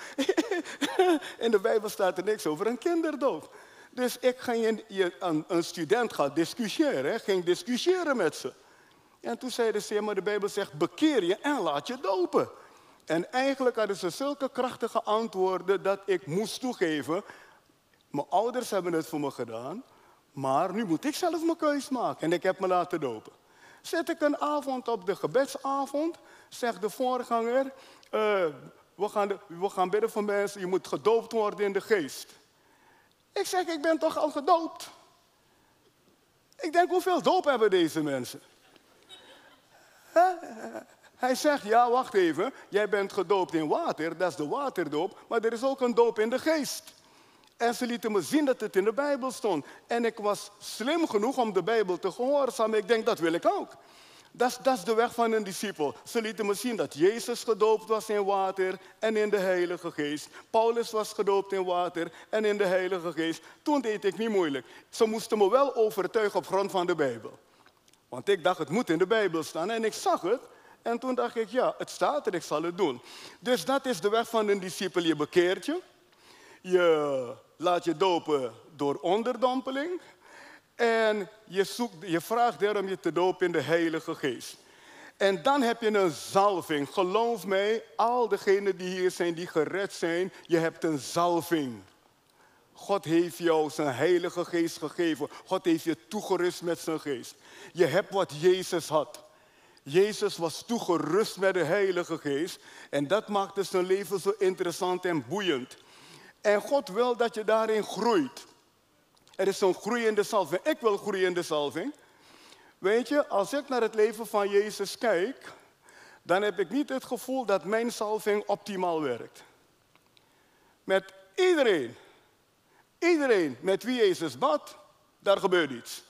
<laughs> in de Bijbel staat er niks over een kinderdoop. Dus ik ging een, een student gaan discussiëren, ging discussiëren met ze. En toen zeiden ze, maar de Bijbel zegt, bekeer je en laat je dopen. En eigenlijk hadden ze zulke krachtige antwoorden dat ik moest toegeven. Mijn ouders hebben het voor me gedaan, maar nu moet ik zelf mijn keus maken. En ik heb me laten dopen. Zet ik een avond op de gebedsavond, zegt de voorganger, uh, we, gaan de, we gaan bidden voor mensen, je moet gedoopt worden in de geest. Ik zeg, ik ben toch al gedoopt? Ik denk, hoeveel doop hebben deze mensen? Hij zegt, ja, wacht even, jij bent gedoopt in water, dat is de waterdoop, maar er is ook een doop in de geest. En ze lieten me zien dat het in de Bijbel stond. En ik was slim genoeg om de Bijbel te gehoorzamen. Ik denk, dat wil ik ook. Dat is de weg van een discipel. Ze lieten me zien dat Jezus gedoopt was in water en in de Heilige Geest. Paulus was gedoopt in water en in de Heilige Geest. Toen deed ik niet moeilijk. Ze moesten me wel overtuigen op grond van de Bijbel. Want ik dacht, het moet in de Bijbel staan. En ik zag het. En toen dacht ik, ja, het staat er, ik zal het doen. Dus dat is de weg van een discipel. Je bekeert je. Je laat je dopen door onderdompeling. En je, zoekt, je vraagt daarom je te dopen in de Heilige Geest. En dan heb je een zalving. Geloof mij, al degenen die hier zijn, die gered zijn, je hebt een zalving. God heeft jou zijn Heilige Geest gegeven. God heeft je toegerust met zijn geest. Je hebt wat Jezus had. Jezus was toegerust met de Heilige Geest. En dat maakte zijn leven zo interessant en boeiend. En God wil dat je daarin groeit. Er is zo'n groeiende salving. Ik wil groeiende salving. Weet je, als ik naar het leven van Jezus kijk, dan heb ik niet het gevoel dat mijn salving optimaal werkt. Met iedereen, iedereen met wie Jezus bad, daar gebeurt iets.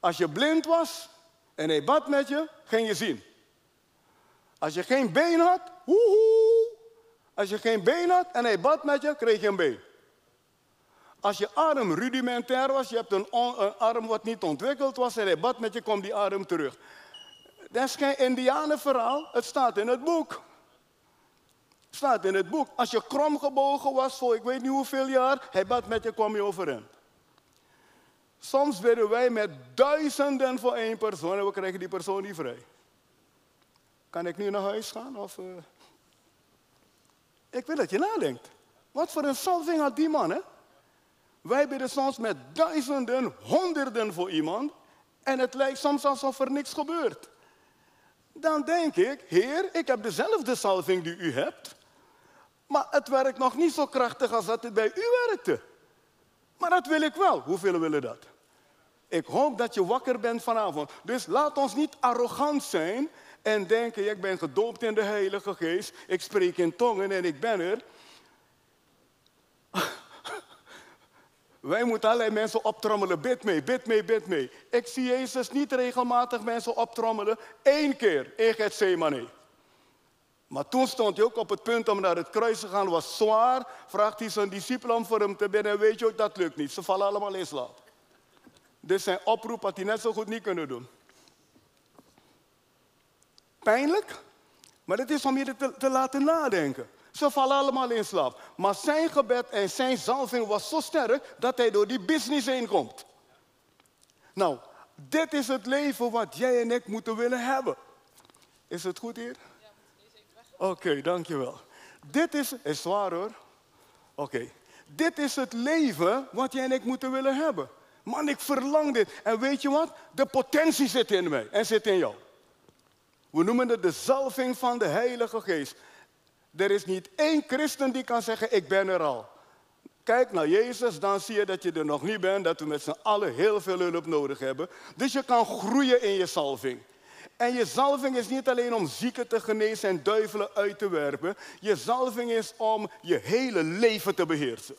Als je blind was en hij bad met je, ging je zien. Als je geen been had, woehoe. Als je geen been had en hij bad met je, kreeg je een been. Als je arm rudimentair was, je hebt een, arm wat niet ontwikkeld was en hij bad met je, komt die arm terug. Dat is geen indianenverhaal, het staat in het boek. Het staat in het boek. Als je krom gebogen was voor ik weet niet hoeveel jaar, hij bad met je, kwam je overeen. Soms bidden wij met duizenden voor één persoon en we krijgen die persoon niet vrij. Kan ik nu naar huis gaan? Of, uh... Ik wil dat je nadenkt. Wat voor een salving had die man, hè? Wij bidden soms met duizenden, honderden voor iemand en het lijkt soms alsof er niks gebeurt. Dan denk ik, Heer, ik heb dezelfde salving die u hebt, maar het werkt nog niet zo krachtig als dat het bij u werkte. Maar dat wil ik wel. Hoeveel willen dat? Ik hoop dat je wakker bent vanavond. Dus laat ons niet arrogant zijn en denken, ik ben gedoopt in de Heilige Geest, ik spreek in tongen en ik ben er. Wij moeten allerlei mensen optrommelen. Bid mee, bid mee, bid mee. Ik zie Jezus niet regelmatig mensen optrommelen. Eén keer in Gethsemane. Maar toen stond hij ook op het punt om naar het kruis te gaan. was zwaar. Vraagt hij zijn discipelen om voor hem te bidden. En weet je ook, dat lukt niet. Ze vallen allemaal in slaap. Dus zijn oproep had hij net zo goed niet kunnen doen. Pijnlijk, maar het is om je te laten nadenken. Ze vallen allemaal in slaap. Maar zijn gebed en zijn zalving was zo sterk dat hij door die business heen komt. Nou, dit is het leven wat jij en ik moeten willen hebben. Is het goed hier? Ja, Oké, okay, dankjewel. Dit is, is zwaar hoor. Oké. Dit is het leven wat jij en ik moeten willen hebben. Man, ik verlang dit. En weet je wat? De potentie zit in mij en zit in jou. We noemen het de zalving van de Heilige Geest. Er is niet één christen die kan zeggen, ik ben er al. Kijk naar Jezus, dan zie je dat je er nog niet bent, dat we met z'n allen heel veel hulp nodig hebben. Dus je kan groeien in je salving. En je zalving is niet alleen om zieken te genezen en duivelen uit te werpen. Je zalving is om je hele leven te beheersen.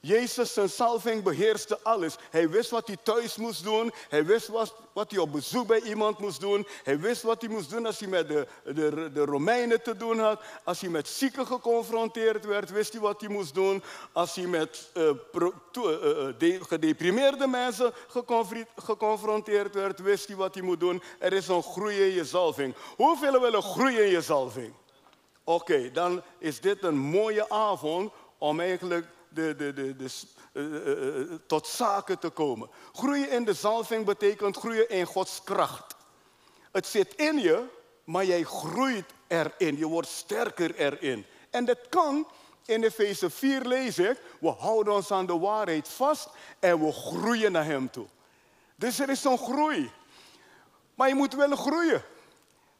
Jezus, zijn salving beheerste alles. Hij wist wat hij thuis moest doen. Hij wist wat, wat hij op bezoek bij iemand moest doen. Hij wist wat hij moest doen als hij met de, de, de Romeinen te doen had. Als hij met zieken geconfronteerd werd, wist hij wat hij moest doen. Als hij met uh, pro, uh, gedeprimeerde mensen geconfronteerd werd, wist hij wat hij moet doen. Er is een groei in je zalving. Hoeveel willen groeien in je zalving? Oké, dan is dit een mooie avond om eigenlijk de, de, de, de, uh, uh, tot zaken te komen. Groeien in de zalving betekent groeien in Gods kracht. Het zit in je, maar jij groeit erin. Je wordt sterker erin. En dat kan, in Efeze 4 lees ik, we houden ons aan de waarheid vast en we groeien naar Hem toe. Dus er is zo'n groei. Maar je moet willen groeien.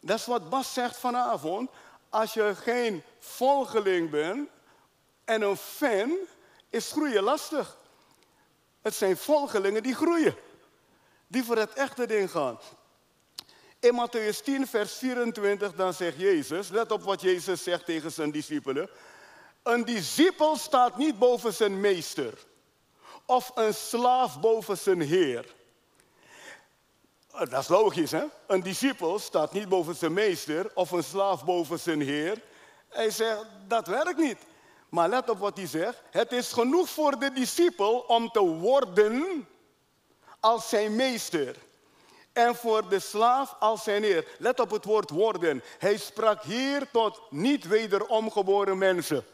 Dat is wat Bas zegt vanavond. Als je geen volgeling bent en een fan, is groeien lastig. Het zijn volgelingen die groeien. Die voor het echte ding gaan. In Matthäus 10, vers 24, dan zegt Jezus, let op wat Jezus zegt tegen zijn discipelen. Een discipel staat niet boven zijn meester. Of een slaaf boven zijn heer. Dat is logisch, hè? Een discipel staat niet boven zijn meester of een slaaf boven zijn heer. Hij zegt, dat werkt niet. Maar let op wat hij zegt. Het is genoeg voor de discipel om te worden als zijn meester. En voor de slaaf als zijn heer. Let op het woord worden. Hij sprak hier tot niet wederom geboren mensen.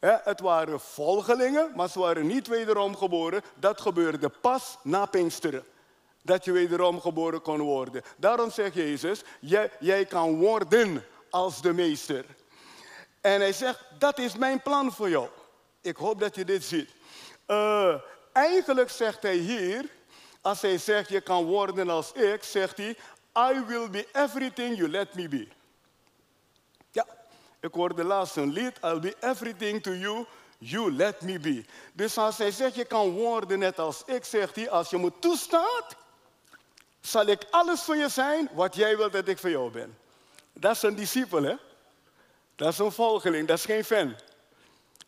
Het waren volgelingen, maar ze waren niet wederom geboren. Dat gebeurde pas na Pinksteren. Dat je wederom geboren kon worden. Daarom zegt Jezus, jij, jij kan worden als de meester. En hij zegt, dat is mijn plan voor jou. Ik hoop dat je dit ziet. Uh, eigenlijk zegt hij hier, als hij zegt je kan worden als ik, zegt hij, I will be everything you let me be. Ja, ik hoorde laatst een lied, I'll be everything to you, you let me be. Dus als hij zegt je kan worden net als ik, zegt hij, als je me toestaat, zal ik alles voor je zijn wat jij wilt dat ik voor jou ben. Dat is een discipel, hè? Dat is een volgeling, dat is geen fan.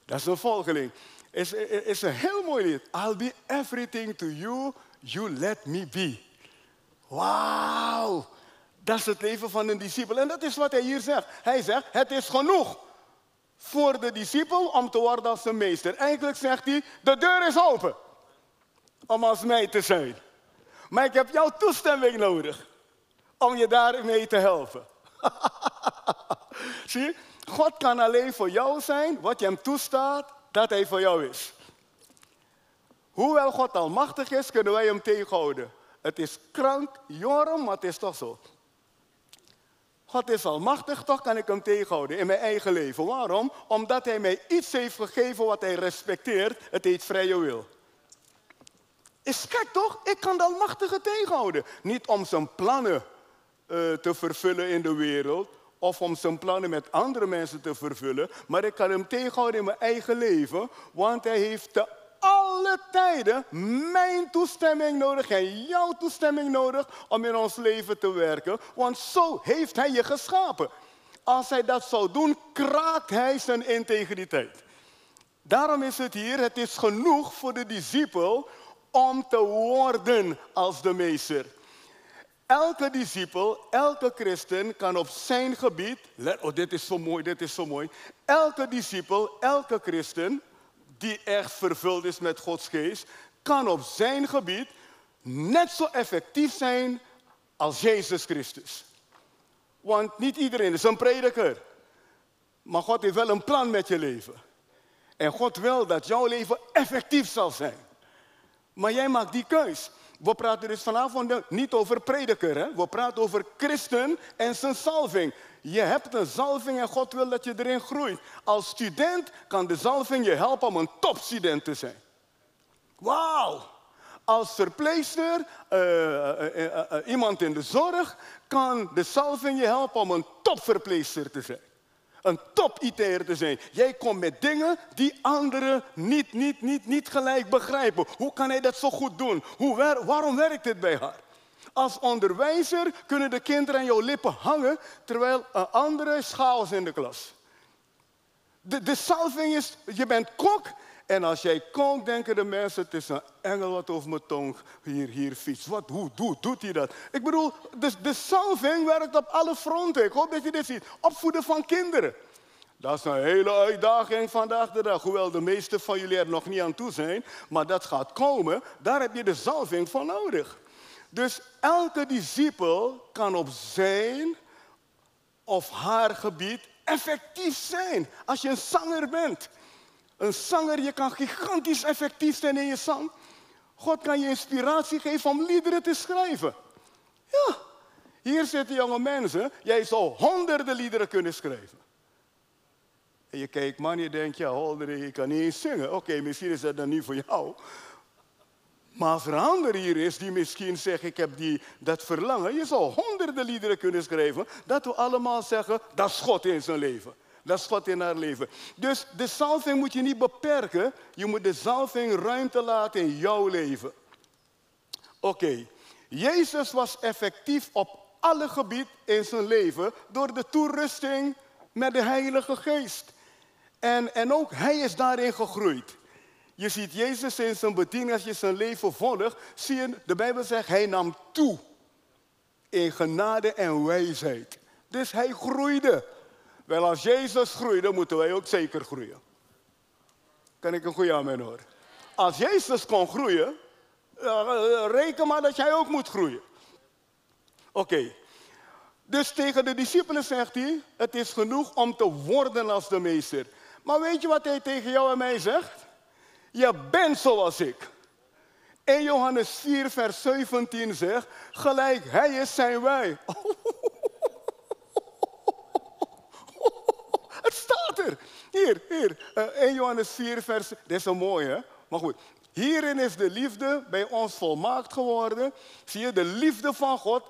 Dat is een volgeling. Het is, is een heel mooi lied. I'll be everything to you, you let me be. Wauw. Dat is het leven van een discipel. En dat is wat hij hier zegt. Hij zegt, het is genoeg voor de discipel om te worden als een meester. Eigenlijk zegt hij, de deur is open om als mij te zijn. Maar ik heb jouw toestemming nodig om je daarmee te helpen. <laughs> Zie je? God kan alleen voor jou zijn wat je hem toestaat dat hij voor jou is. Hoewel God almachtig is, kunnen wij hem tegenhouden. Het is krank, jorum, maar het is toch zo. God is almachtig, toch kan ik hem tegenhouden in mijn eigen leven. Waarom? Omdat hij mij iets heeft gegeven wat hij respecteert. Het heet vrije wil. Is gek toch? Ik kan de almachtige tegenhouden. Niet om zijn plannen uh, te vervullen in de wereld, of om zijn plannen met andere mensen te vervullen, maar ik kan hem tegenhouden in mijn eigen leven, want hij heeft te alle tijden mijn toestemming nodig en jouw toestemming nodig om in ons leven te werken, want zo heeft hij je geschapen. Als hij dat zou doen, kraakt hij zijn integriteit. Daarom is het hier, het is genoeg voor de discipel om te worden als de meester. Elke discipel, elke christen kan op zijn gebied, oh dit is zo mooi, dit is zo mooi. Elke discipel, elke christen die echt vervuld is met Gods geest, kan op zijn gebied net zo effectief zijn als Jezus Christus. Want niet iedereen is een prediker. Maar God heeft wel een plan met je leven. En God wil dat jouw leven effectief zal zijn. Maar jij maakt die keus. We praten dus vanavond niet over prediker. Hè? We praten over christen en zijn salving. Je hebt een salving en God wil dat je erin groeit. Als student kan de salving je helpen om een topstudent te zijn. Wauw! Als verpleegster, uh, uh, iemand in de zorg, kan de salving je helpen om een topverpleegster te zijn. Een top IT'er te zijn. Jij komt met dingen die anderen niet, niet, niet, niet gelijk begrijpen. Hoe kan hij dat zo goed doen? Hoe, waarom werkt dit bij haar? Als onderwijzer kunnen de kinderen aan jouw lippen hangen, terwijl een andere is chaos in de klas. De, de is, je bent kok en als jij kookt, denken de mensen, het is een engel wat over mijn tong hier, hier fietst. Wat, hoe, hoe doet hij dat? Ik bedoel, de, de salving werkt op alle fronten. Ik hoop dat je dit ziet. Opvoeden van kinderen. Dat is een hele uitdaging vandaag de dag. Hoewel de meeste van jullie er nog niet aan toe zijn. Maar dat gaat komen. Daar heb je de salving voor nodig. Dus elke discipel kan op zijn of haar gebied effectief zijn. Als je een zanger bent. Een zanger, je kan gigantisch effectief zijn in je zang. God kan je inspiratie geven om liederen te schrijven. Ja, hier zitten jonge mensen. Jij zou honderden liederen kunnen schrijven. En je kijkt man, je denkt, ja, honderden, je kan niet eens zingen. Oké, misschien is dat dan niet voor jou. Maar als er een ander hier is die misschien zegt, ik heb die, dat verlangen. Je zou honderden liederen kunnen schrijven. Dat we allemaal zeggen, dat is God in zijn leven. Dat is God in haar leven. Dus de salving moet je niet beperken. Je moet de salving ruimte laten in jouw leven. Oké, Jezus was effectief op alle gebieden in zijn leven door de toerusting met de Heilige Geest. En, en ook hij is daarin gegroeid. Je ziet Jezus in zijn bediening, als je zijn leven volgt, zie je, de Bijbel zegt, hij nam toe in genade en wijsheid. Dus hij groeide. Wel, als Jezus groeide, moeten wij ook zeker groeien. Kan ik een goede amen horen? Als Jezus kon groeien, reken maar dat jij ook moet groeien. Oké. Dus tegen de discipelen zegt hij, het is genoeg om te worden als de meester. Maar weet je wat hij tegen jou en mij zegt? Je bent zoals ik. In Johannes 4, vers 17 zegt, gelijk hij is, zijn wij. Het er. Hier, hier. Uh, eh, 1 Johannes 4, vers... Dit is een mooie, hè? Maar goed. Hierin is de liefde bij ons volmaakt geworden. Zie je, de liefde van God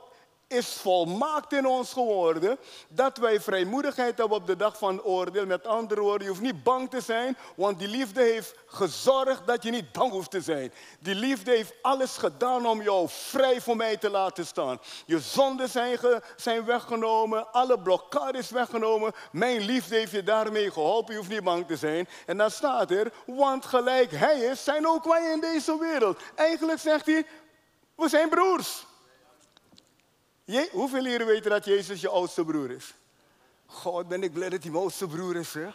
is volmaakt in ons geworden. Dat wij vrijmoedigheid hebben op de dag van oordeel. Met andere woorden, je hoeft niet bang te zijn, want die liefde heeft gezorgd dat je niet bang hoeft te zijn. Die liefde heeft alles gedaan om jou vrij voor mij te laten staan. Je zonden zijn, zijn weggenomen, alle blokkades weggenomen. Mijn liefde heeft je daarmee geholpen, je hoeft niet bang te zijn. En dan staat er, want gelijk hij is, zijn ook wij in deze wereld. Eigenlijk zegt hij, we zijn broers. Je, hoeveel hier weten dat Jezus je oudste broer is? God, ben ik blij dat hij mijn oudste broer is. Het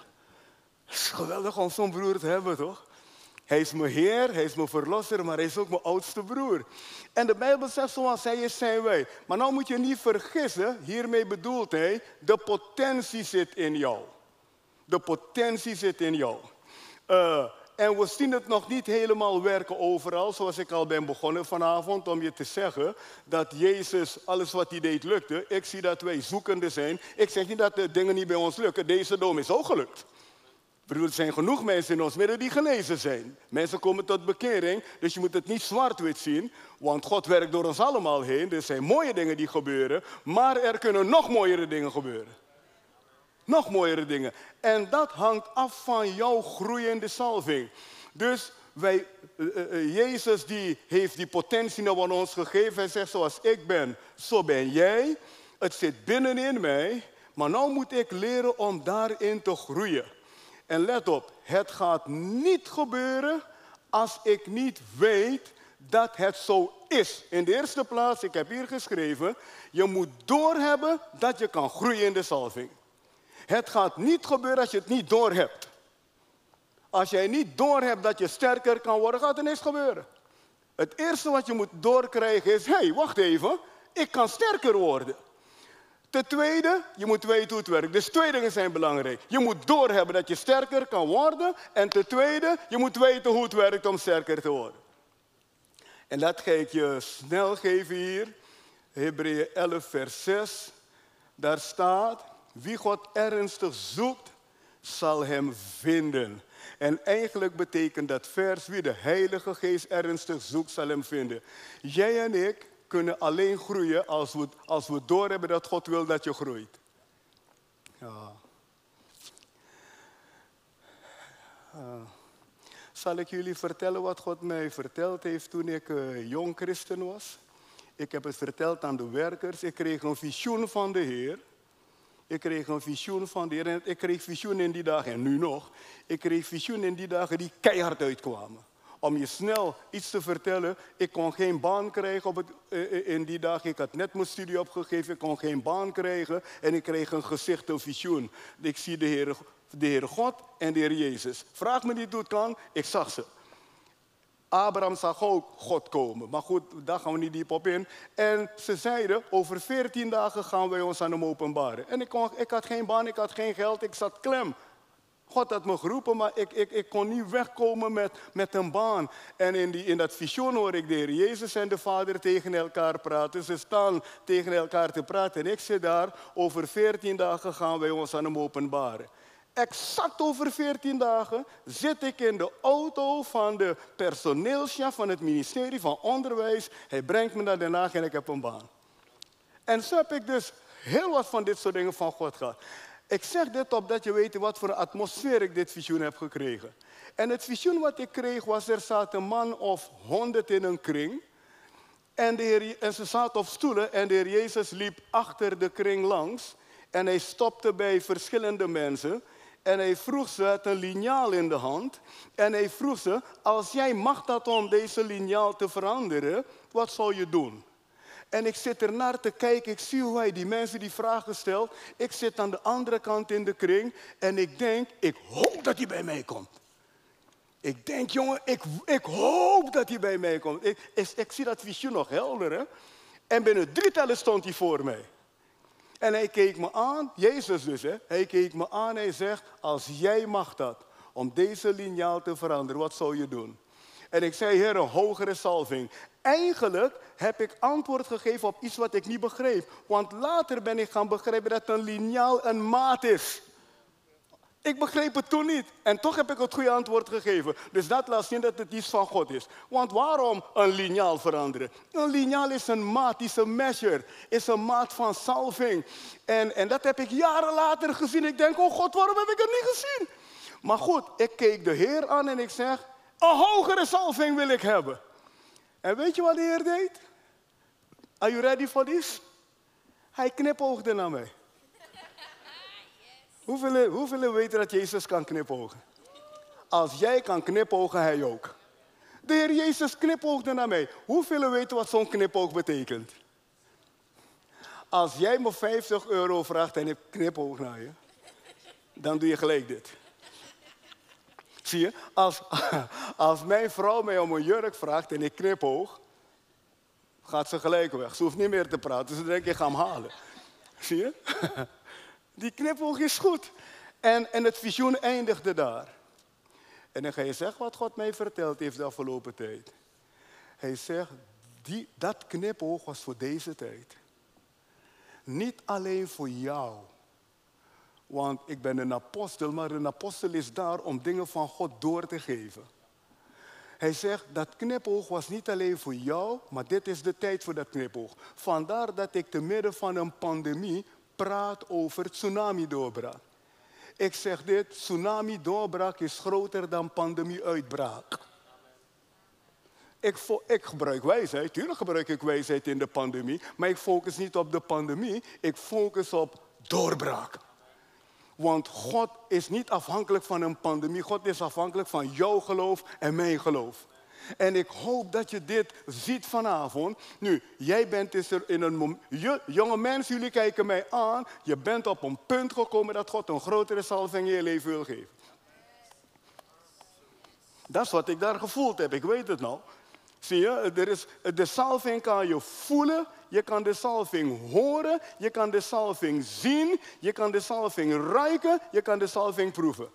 is geweldig om zo'n broer te hebben, toch? Hij is mijn Heer, hij is mijn verlosser, maar hij is ook mijn oudste broer. En de Bijbel zegt zoals hij is, zijn wij. Maar nou moet je niet vergissen, hiermee bedoelt hij, de potentie zit in jou. De potentie zit in jou. Uh, en we zien het nog niet helemaal werken overal, zoals ik al ben begonnen vanavond, om je te zeggen dat Jezus alles wat hij deed lukte. Ik zie dat wij zoekende zijn. Ik zeg niet dat de dingen niet bij ons lukken. Deze dom is ook gelukt. er zijn genoeg mensen in ons midden die genezen zijn. Mensen komen tot bekering, dus je moet het niet zwart-wit zien, want God werkt door ons allemaal heen. Er zijn mooie dingen die gebeuren, maar er kunnen nog mooiere dingen gebeuren. Nog mooiere dingen. En dat hangt af van jouw groeiende salving. Dus wij, uh, Jezus die heeft die potentie nou aan ons gegeven. Hij zegt, zoals ik ben, zo ben jij. Het zit binnenin mij. Maar nu moet ik leren om daarin te groeien. En let op, het gaat niet gebeuren als ik niet weet dat het zo is. In de eerste plaats, ik heb hier geschreven, je moet doorhebben dat je kan groeien in de salving. Het gaat niet gebeuren als je het niet doorhebt. Als jij niet doorhebt dat je sterker kan worden, gaat er niks gebeuren. Het eerste wat je moet doorkrijgen is, hé, hey, wacht even, ik kan sterker worden. Ten tweede, je moet weten hoe het werkt. Dus twee dingen zijn belangrijk. Je moet doorhebben dat je sterker kan worden. En ten tweede, je moet weten hoe het werkt om sterker te worden. En dat ga ik je snel geven hier. Hebreeën 11, vers 6. Daar staat, wie God ernstig zoekt, zal hem vinden. En eigenlijk betekent dat vers, wie de Heilige Geest ernstig zoekt, zal hem vinden. Jij en ik kunnen alleen groeien als we, als we doorhebben dat God wil dat je groeit. Ja. zal ik jullie vertellen wat God mij verteld heeft toen ik uh, jong christen was? Ik heb het verteld aan de werkers. Ik kreeg een visioen van de Heer. Ik kreeg een visioen van de Heer. Ik kreeg visioen in die dagen, en nu nog. Ik kreeg visioen in die dagen die keihard uitkwamen. Om je snel iets te vertellen. Ik kon geen baan krijgen op eh, eh, in die dagen. Ik had net mijn studie opgegeven. Ik kon geen baan krijgen. En ik kreeg een gezicht, een visioen. Ik zie de Heer, de God en de Heer Jezus. Vraag me niet hoe het kan. Ik zag ze. Abraham zag ook God komen. Maar goed, daar gaan we niet diep op in. En ze zeiden, over 14 dagen gaan wij ons aan hem openbaren. En ik, kon, ik had geen baan, ik had geen geld, ik zat klem. God had me geroepen, maar ik, ik, ik kon niet wegkomen met, met een baan. En in, die, in dat visioen hoor ik de Heer Jezus en de Vader tegen elkaar praten. Ze staan tegen elkaar te praten. En ik zit daar, over 14 dagen gaan wij ons aan hem openbaren. Exact over 14 dagen zit ik in de auto van de personeelschef van het ministerie van Onderwijs. Hij brengt me naar Den Haag en ik heb een baan. En zo heb ik dus heel wat van dit soort dingen van God gehad. Ik zeg dit opdat je weet wat voor atmosfeer ik dit visioen heb gekregen. En het visioen wat ik kreeg was, er zat een man of honderd in een kring. En, de heer, en ze zaten op stoelen en de heer Jezus liep achter de kring langs. En hij stopte bij verschillende mensen. En hij vroeg ze, had een liniaal in de hand. En hij vroeg ze, als jij macht had om deze liniaal te veranderen, wat zou je doen? En ik zit er naar te kijken, ik zie hoe hij die mensen die vragen stelt. Ik zit aan de andere kant in de kring en ik denk, ik hoop dat hij bij mij komt. Ik denk, jongen, ik, ik hoop dat hij bij mij komt. Ik, ik, ik zie dat visioen nog helder, hè? En binnen drie tellen stond hij voor mij. En hij keek me aan, Jezus dus, hè? hij keek me aan en hij zegt, als jij mag dat, om deze liniaal te veranderen, wat zou je doen? En ik zei, Heer, een hogere salving. Eigenlijk heb ik antwoord gegeven op iets wat ik niet begreep. Want later ben ik gaan begrijpen dat een liniaal een maat is. Ik begreep het toen niet. En toch heb ik het goede antwoord gegeven. Dus dat laat zien dat het iets van God is. Want waarom een liniaal veranderen? Een liniaal is een maat, is een measure, is een maat van salving. En, en dat heb ik jaren later gezien. Ik denk, oh God, waarom heb ik het niet gezien? Maar goed, ik keek de Heer aan en ik zeg, een hogere salving wil ik hebben. En weet je wat de Heer deed? Are you ready for this? Hij knipoogde naar mij. Hoeveel, hoeveel weten dat Jezus kan knipogen? Als jij kan knipogen, hij ook. De Heer Jezus knipoogde naar mij. Hoeveel weten wat zo'n knipoog betekent? Als jij me 50 euro vraagt en ik knipoog naar je, dan doe je gelijk dit. Zie je? Als, <laughs> als mijn vrouw mij om een jurk vraagt en ik knipoog, gaat ze gelijk weg. Ze hoeft niet meer te praten. Ze denkt, ik ga hem halen. Zie je? <laughs> Die knipoog is goed. En, en het visioen eindigde daar. En dan ga je zeggen wat God mij verteld heeft de afgelopen tijd. Hij zegt, die, dat knipoog was voor deze tijd. Niet alleen voor jou. Want ik ben een apostel, maar een apostel is daar om dingen van God door te geven. Hij zegt, dat knipoog was niet alleen voor jou, maar dit is de tijd voor dat knipoog. Vandaar dat ik te midden van een pandemie praat over tsunami-doorbraak. Ik zeg dit, tsunami-doorbraak is groter dan pandemie-uitbraak. Ik, ik, gebruik wijsheid, tuurlijk gebruik ik wijsheid in de pandemie, maar ik focus niet op de pandemie, ik focus op doorbraak. Want God is niet afhankelijk van een pandemie, God is afhankelijk van jouw geloof en mijn geloof. En ik hoop dat je dit ziet vanavond. Nu, jij bent dus er in een moment. jonge mensen, jullie kijken mij aan. Je bent op een punt gekomen dat God een grotere salving in je leven wil geven. Dat is wat ik daar gevoeld heb, ik weet het nou. Zie je, er is, de salving kan je voelen, je kan de salving horen, je kan de salving zien, je kan de salving ruiken, je kan de salving proeven.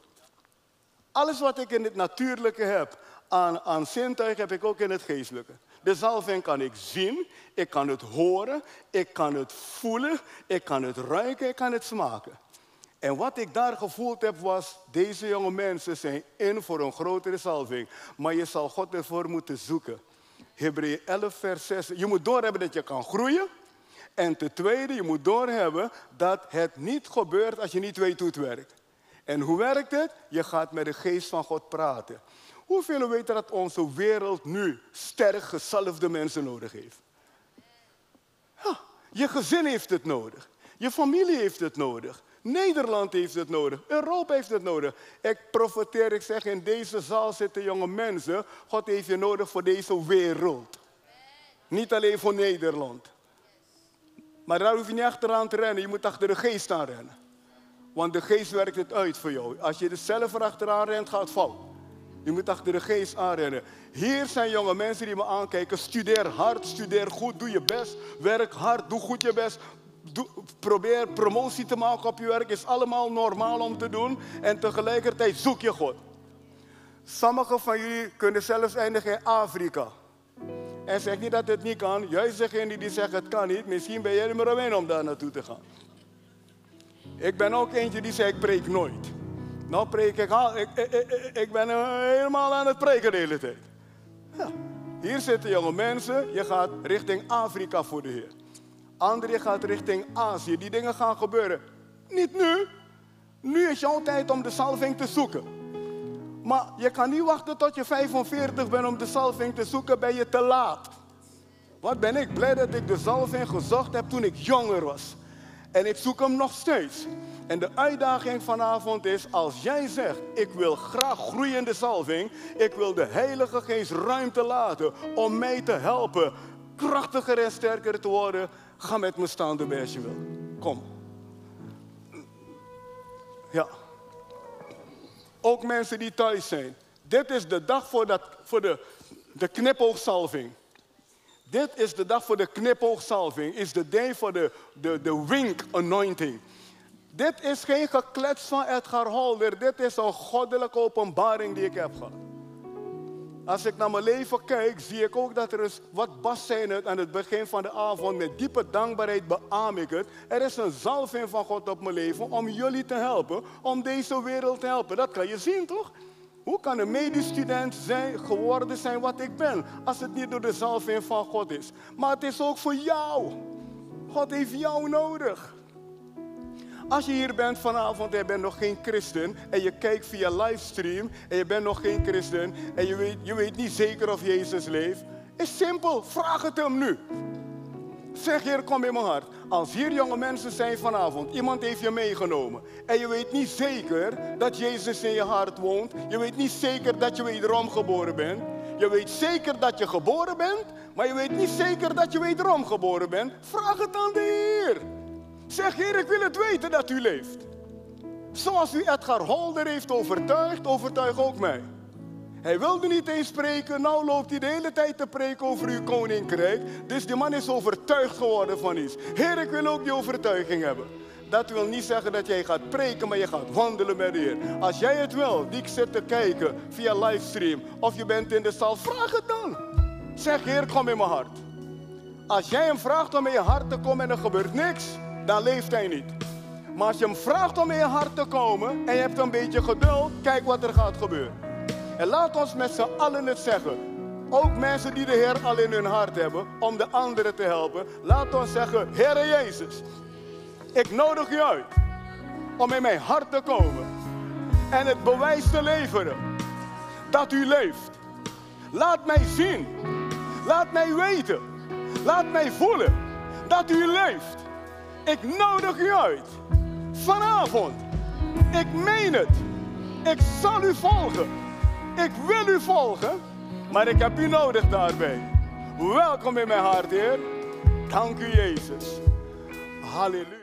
Alles wat ik in het natuurlijke heb, aan, aan zintuig heb ik ook in het geestelijke. De zalving kan ik zien, ik kan het horen, ik kan het voelen, ik kan het ruiken, ik kan het smaken. En wat ik daar gevoeld heb was, deze jonge mensen zijn in voor een grotere salving. Maar je zal God ervoor moeten zoeken. Hebreeën 11, vers 6. Je moet doorhebben dat je kan groeien. En ten tweede, je moet doorhebben dat het niet gebeurt als je niet weet hoe het werkt. En hoe werkt het? Je gaat met de geest van God praten. Hoeveel weten dat onze wereld nu sterk gezalfde mensen nodig heeft? Ja, je gezin heeft het nodig. Je familie heeft het nodig. Nederland heeft het nodig. Europa heeft het nodig. Ik profiteer, ik zeg, in deze zaal zitten jonge mensen. God heeft je nodig voor deze wereld. Niet alleen voor Nederland. Maar daar hoef je niet achteraan te rennen. Je moet achter de geest aan rennen. Want de geest werkt het uit voor jou. Als je er zelf achteraan rent, gaat het fout. Je moet achter de geest aanrennen. Hier zijn jonge mensen die me aankijken. Studeer hard, studeer goed, doe je best. Werk hard, doe goed je best. Probeer promotie te maken op je werk. Is allemaal normaal om te doen. En tegelijkertijd zoek je God. Sommigen van jullie kunnen zelfs eindigen in Afrika. En zeg niet dat het niet kan. Juist degene die zeggen het kan niet. Misschien ben jij er maar om daar naartoe te gaan. Ik ben ook eentje die zei ik preek nooit. Nou preek ik al. Ik, ben helemaal aan het preken de hele tijd. Ja. Hier zitten jonge mensen. Je gaat richting Afrika voor de Heer. Anderen gaat richting Azië. Die dingen gaan gebeuren. Niet nu. Nu is jouw tijd om de salving te zoeken. Maar je kan niet wachten tot je 45 bent om de salving te zoeken, ben je te laat. Wat ben ik blij dat ik de salving gezocht heb toen ik jonger was. En ik zoek hem nog steeds. En de uitdaging vanavond is, als jij zegt, ik wil graag groeien in de salving, ik wil de Heilige Geest ruimte laten om mij te helpen, krachtiger en sterker te worden, ga met me staan de als je wil. Kom. Ja. Ook mensen die thuis zijn. Dit is de dag voor, dat, voor de, de knipoogsalving. Dit is de dag voor de knipoogsalving. Is de day voor de, de, de wink anointing. Dit is geen geklets van Edgar Holder. Dit is een goddelijke openbaring die ik heb gehad. Als ik naar mijn leven kijk, zie ik ook dat er is, wat Bas zei het aan het begin van de avond, met diepe dankbaarheid beaam ik het. Er is een zalving van God op mijn leven om jullie te helpen, om deze wereld te helpen. Dat kan je zien, toch? Hoe kan een medestudent zijn, geworden zijn wat ik ben, als het niet door de zalving van God is? Maar het is ook voor jou. God heeft jou nodig. Als je hier bent vanavond en je bent nog geen christen en je kijkt via livestream en je bent nog geen christen en je weet, je weet niet zeker of Jezus leeft, is simpel, vraag het hem nu. Zeg Heer, kom in mijn hart. Als hier jonge mensen zijn vanavond, iemand heeft je meegenomen en je weet niet zeker dat Jezus in je hart woont, je weet niet zeker dat je wederom geboren bent, je weet zeker dat je geboren bent, maar je weet niet zeker dat je wederom geboren bent, vraag het aan de Heer. Zeg, Heer, ik wil het weten dat u leeft. Zoals u Edgar Holder heeft overtuigd, overtuig ook mij. Hij wilde niet eens spreken, nou loopt hij de hele tijd te preken over uw koninkrijk. Dus die man is overtuigd geworden van iets. Heer, ik wil ook die overtuiging hebben. Dat wil niet zeggen dat jij gaat preken, maar je gaat wandelen met de Heer. Als jij het wil, die zit te kijken via livestream, of je bent in de zaal, vraag het dan. Zeg, Heer, kom in mijn hart. Als jij hem vraagt om in je hart te komen en er gebeurt niks, dan leeft hij niet. Maar als je hem vraagt om in je hart te komen en je hebt een beetje geduld, kijk wat er gaat gebeuren. En laat ons met z'n allen het zeggen. Ook mensen die de Heer al in hun hart hebben, om de anderen te helpen. Laat ons zeggen, Heer Jezus, ik nodig u uit om in mijn hart te komen. En het bewijs te leveren dat u leeft. Laat mij zien. Laat mij weten. Laat mij voelen dat u leeft. Ik nodig u uit. Vanavond. Ik meen het. Ik zal u volgen. Ik wil u volgen. Maar ik heb u nodig daarbij. Welkom in mijn hart, Heer. Dank u, Jezus. Halleluja.